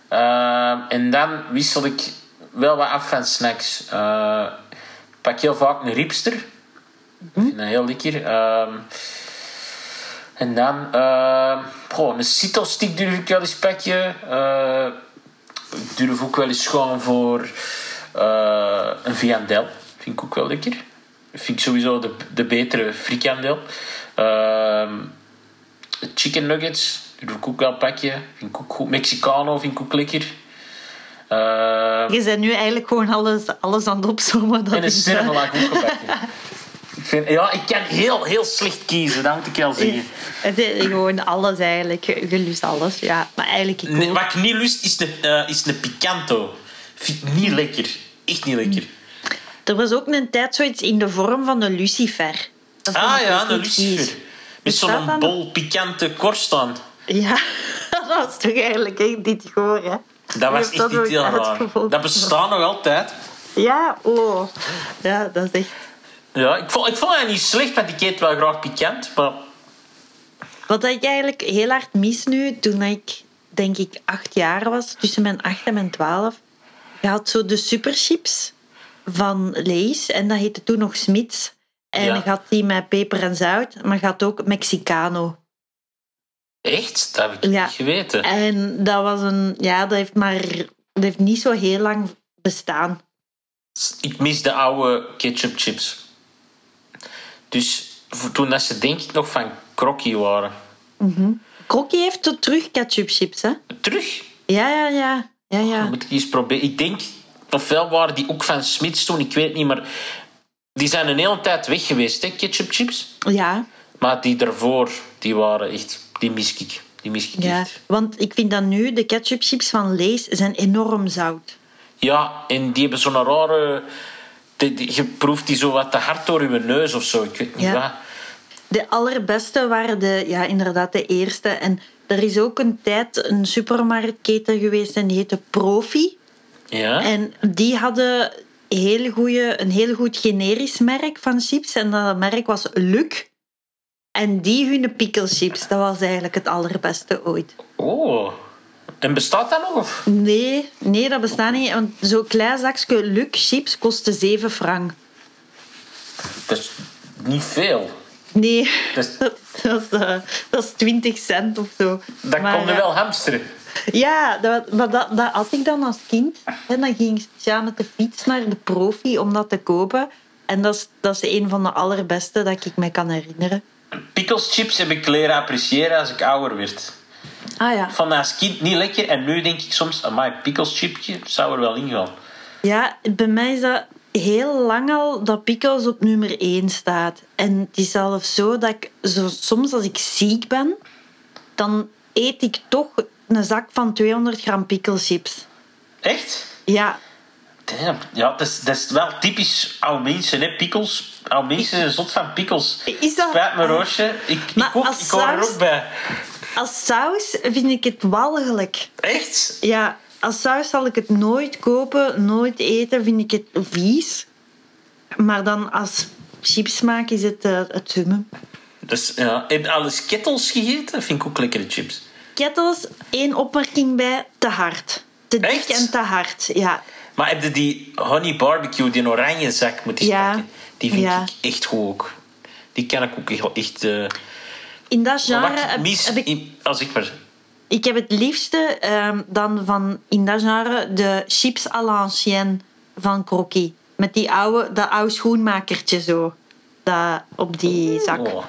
Eh, en dan wissel ik wel wat af van snacks. Eh, ik pak heel vaak een ripster. Ik vind dat heel lekker. En dan uh, goh, een Cito-stick durf ik wel eens pakken. Eh, ik durf ook wel eens gaan voor eh, een viandel. Vind ik ook wel lekker. Vind ik sowieso de, de betere frikandel. Ehm chicken nuggets durf ik ook wel pakken. Vind ik ook goed. Mexicano vind ik ook lekker. Ehm, Je bent nu eigenlijk gewoon alles, alles aan het opzommen. En een is, serverlaag ook gebakken. [laughs] Vind, ja, ik kan heel, heel slecht kiezen, dat moet ik wel zeggen. Het is gewoon alles eigenlijk. Je lust alles. Ja, maar eigenlijk ik Nee, wat ik niet lust, is de, eh, is picanto. Vind ik niet lekker. Echt niet lekker. Er was ook een tijd zoiets in de vorm van een lucifer. Dat Ah ja, een lucifer. vies. Met zo'n bol pikante korst aan. Ja, [laughs] dat was toch eigenlijk echt dit goor, hè? Dat was echt niet heel raar. Dat bestaat nog altijd. Ja, oh. Ja, dat is echt... Ja, ik vond, ik vond het niet slecht, want ik eet wel graag pikant. Maar Wat ik eigenlijk heel hard mis nu, toen ik denk ik acht jaar was, tussen mijn acht en mijn twaalf, je had zo de superchips van Lees en dat heette toen nog Smits. En Ja. je had die met peper en zout, maar je had ook Mexicano. echt, dat heb ik Ja. niet geweten. En dat was een, ja, dat heeft maar, dat heeft niet zo heel lang bestaan. Ik mis de oude ketchup chips. Dus toen dat ze denk ik nog van Crocky waren. Krokkie heeft tot terug ketchup chips, hè? Terug? Ja, ja, ja. Ja, ja. moet ik eens proberen. Ik denk, ofwel waren die ook van Smits toen, ik weet niet, maar die zijn een hele tijd weg geweest, hè, ketchup chips. Ja, Maar die daarvoor, die waren echt, die mis ik. Die mis ik ja. echt. Want ik vind dat nu, de ketchup chips van Lees zijn enorm zout. Ja, en die hebben zo'n rare... je proeft die zo wat te hard door je neus of zo. Ik weet niet Ja. wat. De allerbeste waren de, ja, inderdaad de eerste. En er is ook een tijd een supermarktketen geweest en die heette Profi. Ja? En die hadden heel goeie, een heel goed generisch merk van chips. En dat merk was Luc. En die hun pickle chips, dat was eigenlijk het allerbeste ooit. Oh, En bestaat dat nog? Of? Nee, nee, dat bestaat niet. Want zo'n klein zakje Luc chips kostte 7 frank. Dat is niet veel. Nee, Dat is- [laughs] dat, is, eh, dat is 20 cent of zo. Dat Maar, kon je eh, wel hamsteren. Ja, dat, maar dat, dat had ik dan als kind. En dan ging ik speciaal met de fiets naar de profi om dat te kopen. En dat is, dat is een van de allerbeste dat ik me kan herinneren. Pickles chips heb ik leren appreciëren als ik ouder werd. Ah ja. Dat als kind niet lekker. En nu denk ik soms, amai, pickles chipje zou er wel in gaan. Ja, bij mij is dat heel lang al dat pickles op nummer 1 staat. En het is zelfs zo dat ik zo, soms als ik ziek ben, dan eet ik toch een zak van 200 gram pickelchips. Echt? Ja, Damn. Ja, dat is, dat is wel typisch oude mensen, hè? Pickles. Oude mensen zijn zot van pickles. Is dat- Spijt me, Roosje. Ik, Maar ik, ook, als ik hoor er ook bij. Als saus vind ik het walgelijk. Echt? Ja, als saus zal ik het nooit kopen, nooit eten, vind ik het vies. Maar dan als chipsmaak is het eh, het summum. Dus, ja. Heb je al eens kettels gegeten? Vind ik ook lekkere chips. Kettels, één opmerking bij, te hard. Te dik en te hard, ja. Maar heb je die honey barbecue, die oranje zak moeten Ja. pakken? Die vind Ja. ik echt goed ook. Die kan ik ook echt... echt eh, In dat genre wat heb, mis... heb ik, in- als ik maar... ik heb het liefste ehm, dan van in dat genre de chips à l'ancienne van Crocky. Met die oude, dat oude schoenmakertje zo. Dat op die zak. Oh.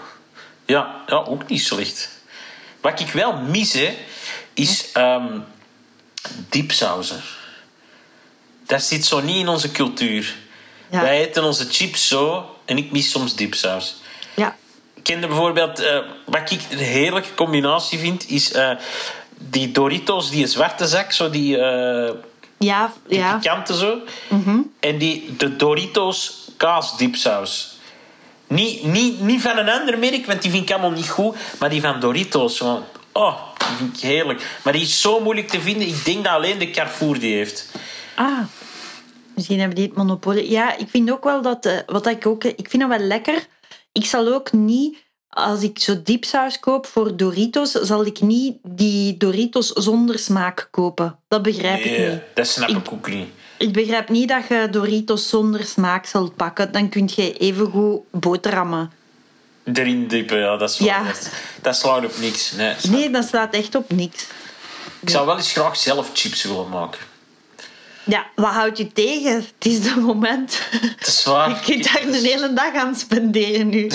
Ja, ja, ook niet slecht. Wat ik wel mis, hè, is diepsausen. Dat zit zo niet in onze cultuur. Ja. Wij eten onze chips zo en ik mis soms diepsaus. Kende bijvoorbeeld, eh, wat ik een heerlijke combinatie vind, is eh, die Doritos, die zwarte zak, zo die, eh Ja, die ja. pikante zo. En die, de Doritos kaasdiepsaus. Niet, niet, niet van een ander merk, want die vind ik allemaal niet goed. Maar die van Doritos, oh, die vind ik heerlijk. Maar die is zo moeilijk te vinden. Ik denk dat alleen de Carrefour die heeft. Ah, misschien hebben die het monopolie. Ja, ik vind ook wel dat, wat ik ook, ik vind dat wel lekker. Ik zal ook niet, als ik zo diepsaus koop voor Doritos, zal ik niet die Doritos zonder smaak kopen. Dat begrijp ik Nee, niet. dat snap ik, Ik- ook niet. Ik begrijp niet dat je Doritos zonder smaak zult pakken. Dan kun je evengoed boterhammen. Erin diepen, ja, dat is. Ja. Dat, dat slaat op niks. Nee, Nee, dat slaat echt op niks. Ik zou wel eens graag zelf chips willen maken. Ja, wat houdt je tegen? Het is de moment. Het is waar. Je kunt daar een hele dag aan spenderen nu. [laughs]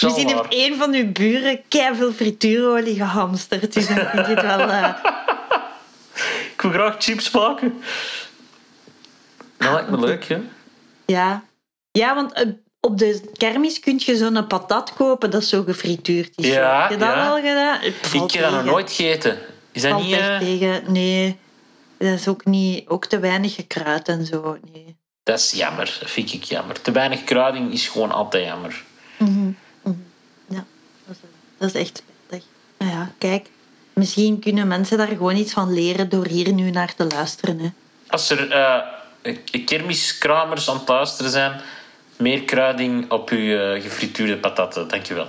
Misschien heeft één van uw buren veel frituurolie gehamsterd. Dus dan kun je het wel... eh, [laughs] Ik wil graag chips maken. Dat lijkt me leuk, hè? ja. ja, want eh, op de kermis kun je zo'n patat kopen dat zo gefrituurd is. Ja, heb je dat ja. al gedaan? Ik heb dat nog nooit gegeten. Is dat niet... eh, tegen. Nee, dat is ook, niet, ook te weinig gekruid en zo. Nee. Dat is jammer. Dat vind ik jammer. Te weinig kruiding is gewoon altijd jammer. Ja, dat is, dat is echt spijtig. Nou ja, kijk. Misschien kunnen mensen daar gewoon iets van leren door hier nu naar te luisteren. Hè. Als er eh, kermiskramers aan het luisteren zijn, meer kruiding op uw eh, gefrituurde patatten. Dankjewel.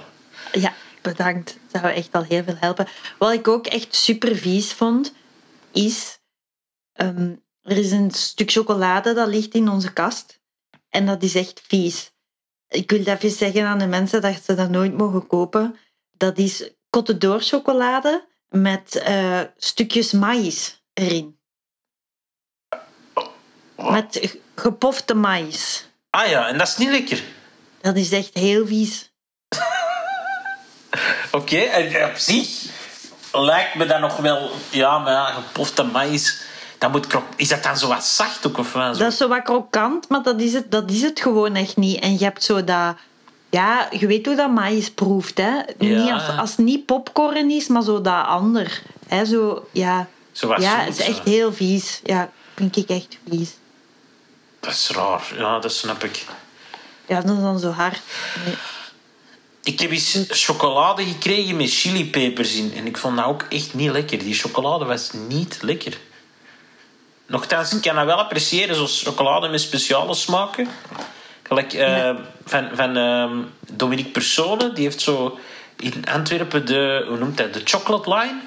Ja, bedankt. Dat zou echt al heel veel helpen. Wat ik ook echt super vies vond, is... ehm, er is een stuk chocolade dat ligt in onze kast. En dat is echt vies. Ik wil even zeggen aan de mensen dat ze dat nooit mogen kopen. Dat is d'Or chocolade met eh, stukjes maïs erin. Met ge- gepofte maïs. Ah ja, en dat is niet lekker. Dat is echt heel vies. Oké, en op zich lijkt me dat nog wel... Ja, maar ja, gepofte maïs... Dat moet krok... Is dat dan zo wat zacht ook? Of wat? Zo? Dat is zo wat krokant, maar dat is, het, dat is het gewoon echt niet. En je hebt zo dat... Ja, je weet hoe dat maïs proeft, hè. Niet als, als het niet popcorn is, maar zo dat ander. Hè, zo, ja. Zo wat ja, zoet, het is echt heel vies. Ja, vind ik echt vies. Dat is raar. Ja, dat snap ik. Ja, dat is dan zo hard. Nee. Ik heb eens chocolade gekregen met chilipepers in. En ik vond dat ook echt niet lekker. Die chocolade was niet lekker. Nochtans, ik kan dat wel appreciëren, zoals chocolade met speciale smaken. Gelijk eh, van, van ehm, Dominique Persone. Die heeft zo in Antwerpen de, hoe noemt dat, de chocolate line.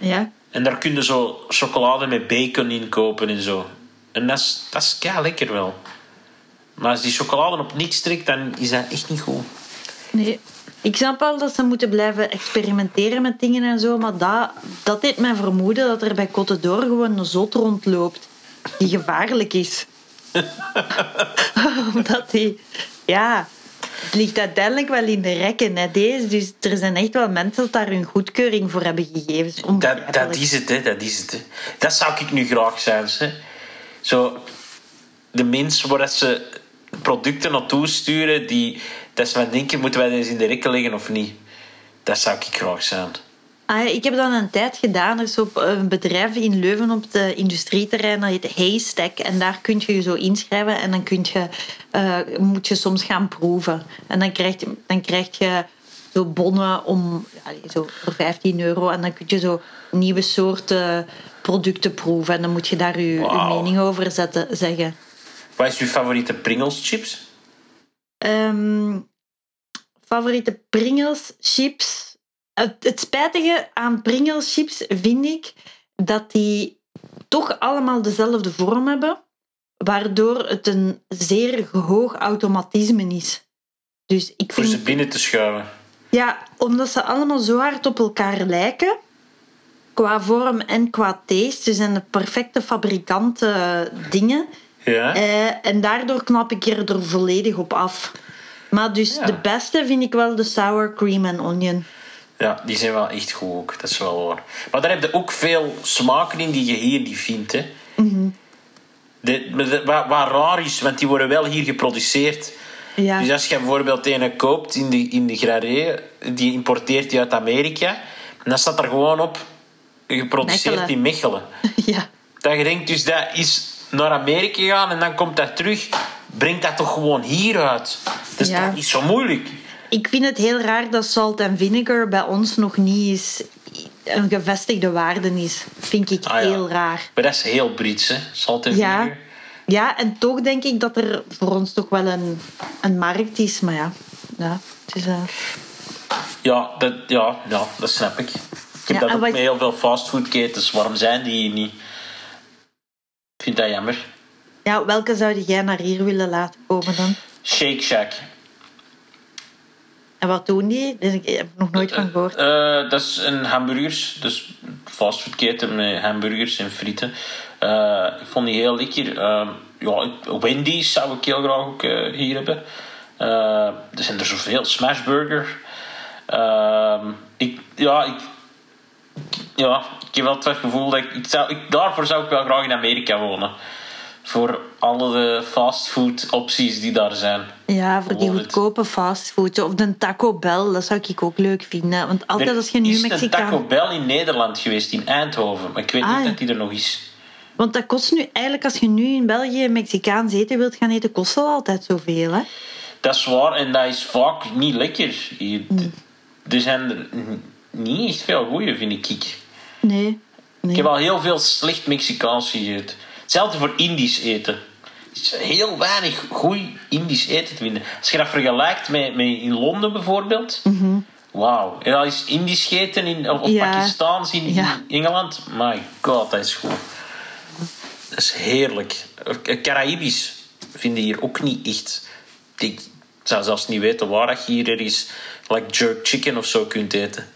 Ja. En daar kun je zo chocolade met bacon in kopen en zo. En dat is, dat is lekker wel. Maar als die chocolade op niks trekt, dan is dat echt niet goed. Nee. Ik snap wel dat ze moeten blijven experimenteren met dingen en zo, maar dat, dat deed mij vermoeden dat er bij Côte d'Or gewoon een zot rondloopt die gevaarlijk is. [laughs] Omdat die... Ja, het ligt uiteindelijk wel in de rekken, hè, deze. Dus er zijn echt wel mensen dat daar hun goedkeuring voor hebben gegeven. Dat, dat is het, hè. Dat is het, hè. Dat zou ik nu graag zijn, hè. Zo, de mensen waar ze producten naartoe sturen, die, dat van denken, moeten wij deze in de rekken leggen of niet? Dat zou ik graag zijn. Ah, ik heb dat een tijd gedaan. Er is op een bedrijf in Leuven op het industrieterrein, dat heet Haystack. En daar kun je je zo inschrijven en dan kun je, eh, moet je soms gaan proeven. En dan krijg je, dan krijg je zo bonnen om, zo voor 15 euro. En dan kun je zo nieuwe soorten producten proeven. En dan moet je daar je, je mening over zetten, zeggen. Wat is uw favoriete Pringles chips? Ehm, favoriete Pringles chips. Het, het spijtige aan Pringles chips vind ik dat die toch allemaal dezelfde vorm hebben, waardoor het een zeer hoog automatisme is. Dus ik Voor vind, ze binnen te schuiven. ja, omdat ze allemaal zo hard op elkaar lijken, qua vorm en qua taste, ze zijn de perfecte fabrikanten eh, dingen. Ja? Eh, en daardoor knap ik er, er volledig op af. Maar dus Ja. de beste vind ik wel de sour cream en onion. Ja, die zijn wel echt goed ook. Dat is wel waar. Maar daar heb je ook veel smaken in die je hier niet vindt. Hè. Mhm. de, wat, wat raar is, want die worden wel hier geproduceerd. Ja. Dus als je bijvoorbeeld een koopt in de, in de Graré, die importeert die uit Amerika, dan staat er gewoon op geproduceerd Mechelen. in Mechelen. [laughs] ja. Dat je denkt, dus dat is naar Amerika gegaan en dan komt dat terug. Brengt dat toch gewoon hier uit? Dat is niet zo moeilijk? Ik vind het heel raar dat salt en vinegar bij ons nog niet is, een gevestigde waarde is. Vind ik Ah, ja. heel raar. Maar dat is heel Brits, hè? Salt en Ja. vinegar. Ja, en toch denk ik dat er voor ons toch wel een, een markt is. Maar ja, ja het is... eh, Ja, dat, ja, ja, dat snap ik. Ik heb Ja, dat ook wat- met heel veel fastfoodketens. Waarom zijn die hier niet? Ik vind dat jammer. Ja, welke zou jij naar hier willen laten komen dan? Shake Shack. En wat doen die? Heb ik nog nooit van gehoord. Eh, dat is een hamburgers. Dus fastfoodketen met hamburgers en frieten. Eh, ik vond die heel lekker. Eh, ja, Wendy's zou ik heel graag ook eh, hier hebben. Eh, er zijn er zoveel. Smashburger. Ehm, ik, ja, ik, ja, ik heb wel het gevoel dat ik, ik, zou, ik... Daarvoor zou ik wel graag in Amerika wonen. Voor alle de fastfood opties die daar zijn. Ja, voor die goedkope fastfood. Of de Taco Bell, dat zou ik ook leuk vinden. Want altijd Er als je nu is een. Taco Bell in Nederland geweest, in Eindhoven. Maar ik weet Ah, niet ja. dat die er nog is. Want dat kost nu eigenlijk, als je nu in België Mexicaans eten wilt gaan eten, kost dat altijd zoveel. Hè? Dat is waar en dat is vaak niet lekker. hier. Mm. Er zijn er niet echt veel goeie, vind ik. Nee. Ik heb al heel veel slecht Mexicaans gegeten. Hetzelfde voor Indisch eten. Er is heel weinig goed Indisch eten te vinden. Als je dat vergelijkt met, met in Londen bijvoorbeeld. Wauw. En dat is Indisch eten in, of, of Mhm. Ja. Pakistaans in, Ja. in Engeland. My god, dat is goed. Dat is heerlijk. Eh, Caraïbisch vinden hier ook niet echt. Ik zou zelfs niet weten waar je hier ergens like jerk chicken of zo kunt eten.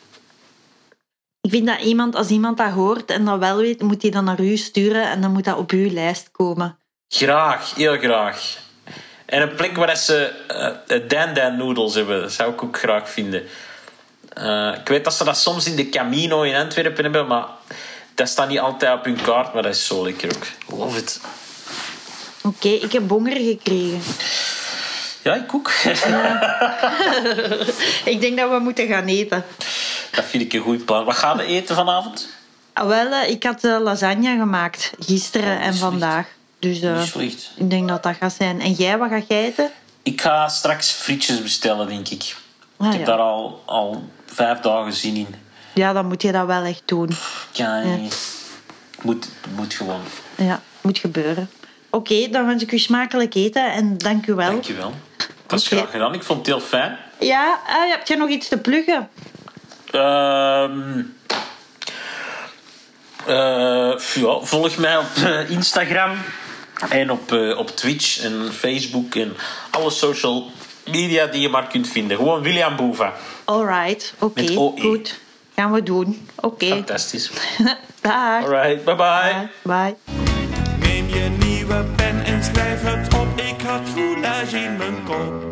Ik vind dat iemand, als iemand dat hoort en dat wel weet, moet hij dat naar u sturen en dan moet dat op uw lijst komen. Graag, heel graag. En een plek waar ze eh dan dan noodles hebben, dat zou ik ook graag vinden. Eh, ik weet dat ze dat soms in de Camino in Antwerpen hebben, maar dat staat niet altijd op hun kaart, maar dat is zo lekker ook. Love it. Oké, ik heb honger gekregen. Ja, ik ook. [laughs] Ik denk dat we moeten gaan eten. Dat vind ik een goed plan. Wat gaan we eten vanavond? Ah, wel, eh, ik had eh, lasagne gemaakt gisteren Oh, en vandaag. Dus slecht. ik denk dat dat gaat zijn. En jij, wat ga jij eten? Ik ga straks frietjes bestellen, denk ik. Ah, ik heb ja. daar al, al vijf dagen zin in. Ja, dan moet je dat wel echt doen. Kan Ja. niet. Moet, moet gewoon. Ja, moet gebeuren. Oké, dan wens ik u smakelijk eten en dank u wel. Dankjewel. Dat is graag gedaan. Ik vond het heel fijn. Ja, ah, heb jij nog iets te pluggen? Ehm, Eh, ja, volg mij op eh, Instagram en op, eh, op Twitch en Facebook en alle social media die je maar kunt vinden. Gewoon William Boeva. Alright, oké, OE. goed. Gaan we doen. Oké. Fantastisch. [laughs] Dag. Alright, bye bye. Bye. Neem je nieuwe pen en schrijf het op. Ik had roulage in mijn kop.